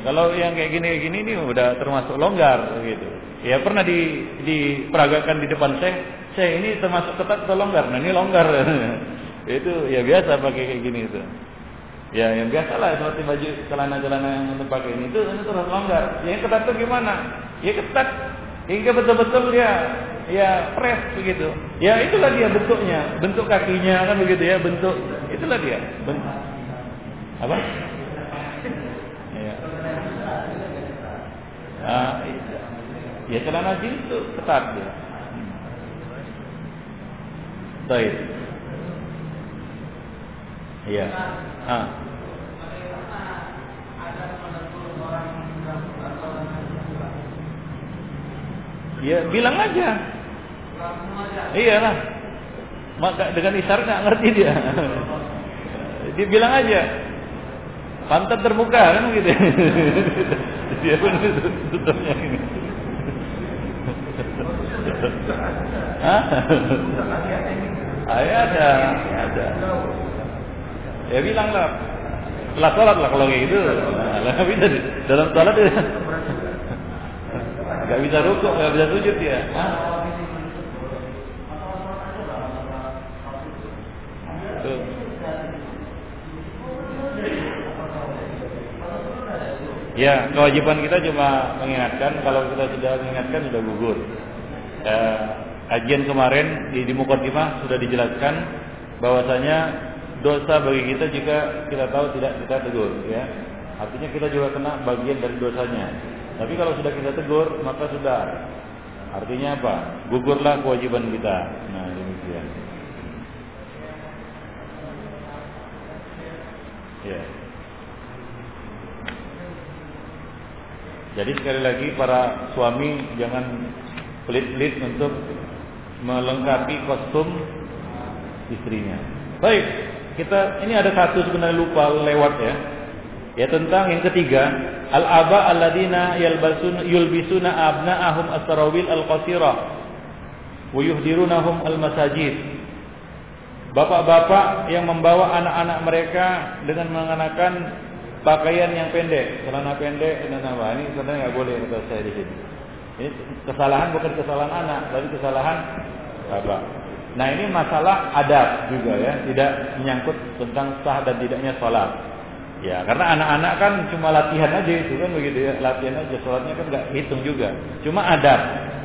Kalau yang kayak gini gini ini udah termasuk longgar gitu. Ya pernah di diperagakan di depan saya saya ini termasuk ketat atau longgar? Nah ini longgar. Itu ya biasa pakai kayak gini itu Ya, yang biasa lah seperti baju celana-celana yang untuk pakai ini itu itu terus longgar. Ya, yang ketat itu gimana? Ya ketat hingga betul-betul dia ya press begitu. Ya itulah dia bentuknya, bentuk kakinya kan begitu ya, bentuk itulah dia. Bentuk. Apa? Ya. Ah, ya celana jeans itu ketat dia. Hmm. Baik. Iya. Ah. Ya bilang aja. Iya lah. Maka dengan isyarat nggak ngerti dia. dia bilang aja. Pantat terbuka kan gitu. dia pun tutupnya ini. Hah? ada, ada. Ya bilang lah. Setelah sholat lah kalau gitu. Bisa dalam sholat ya. Gak bisa rukuk, gak bisa sujud ya. Ya, kewajiban kita cuma mengingatkan. Kalau kita sudah mengingatkan sudah gugur. Eh, ajian kemarin di, di Mukaddimah sudah dijelaskan bahwasanya dosa bagi kita jika kita tahu tidak kita tegur ya. Artinya kita juga kena bagian dari dosanya. Tapi kalau sudah kita tegur maka sudah. Artinya apa? Gugurlah kewajiban kita. Nah demikian. Ya. Jadi sekali lagi para suami jangan pelit-pelit untuk melengkapi kostum istrinya. Baik kita ini ada satu sebenarnya lupa lewat ya. Ya tentang yang ketiga, al-aba alladzina yalbasun yulbisuna abna'ahum as-sarawil al-qasira wa yuhdirunahum al-masajid. Bapak-bapak yang membawa anak-anak mereka dengan mengenakan pakaian yang pendek, celana pendek dan apa ini sebenarnya nggak boleh kata saya di sini. Ini kesalahan bukan kesalahan anak, tapi kesalahan bapak. Nah ini masalah adab juga ya, tidak menyangkut tentang sah dan tidaknya sholat. Ya, karena anak-anak kan cuma latihan aja itu kan begitu ya, latihan aja, sholatnya kan nggak hitung juga. Cuma adab.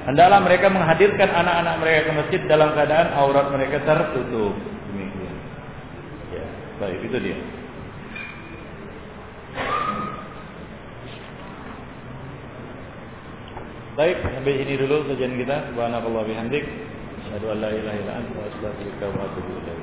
Hendaklah mereka menghadirkan anak-anak mereka ke masjid dalam keadaan aurat mereka tertutup. Demikian. Ya, baik itu dia. Baik, sampai sini dulu kajian kita. Subhanallah bihamdik. Asyhadu an la ilaha illa anta astaghfiruka wa atubu ilaik.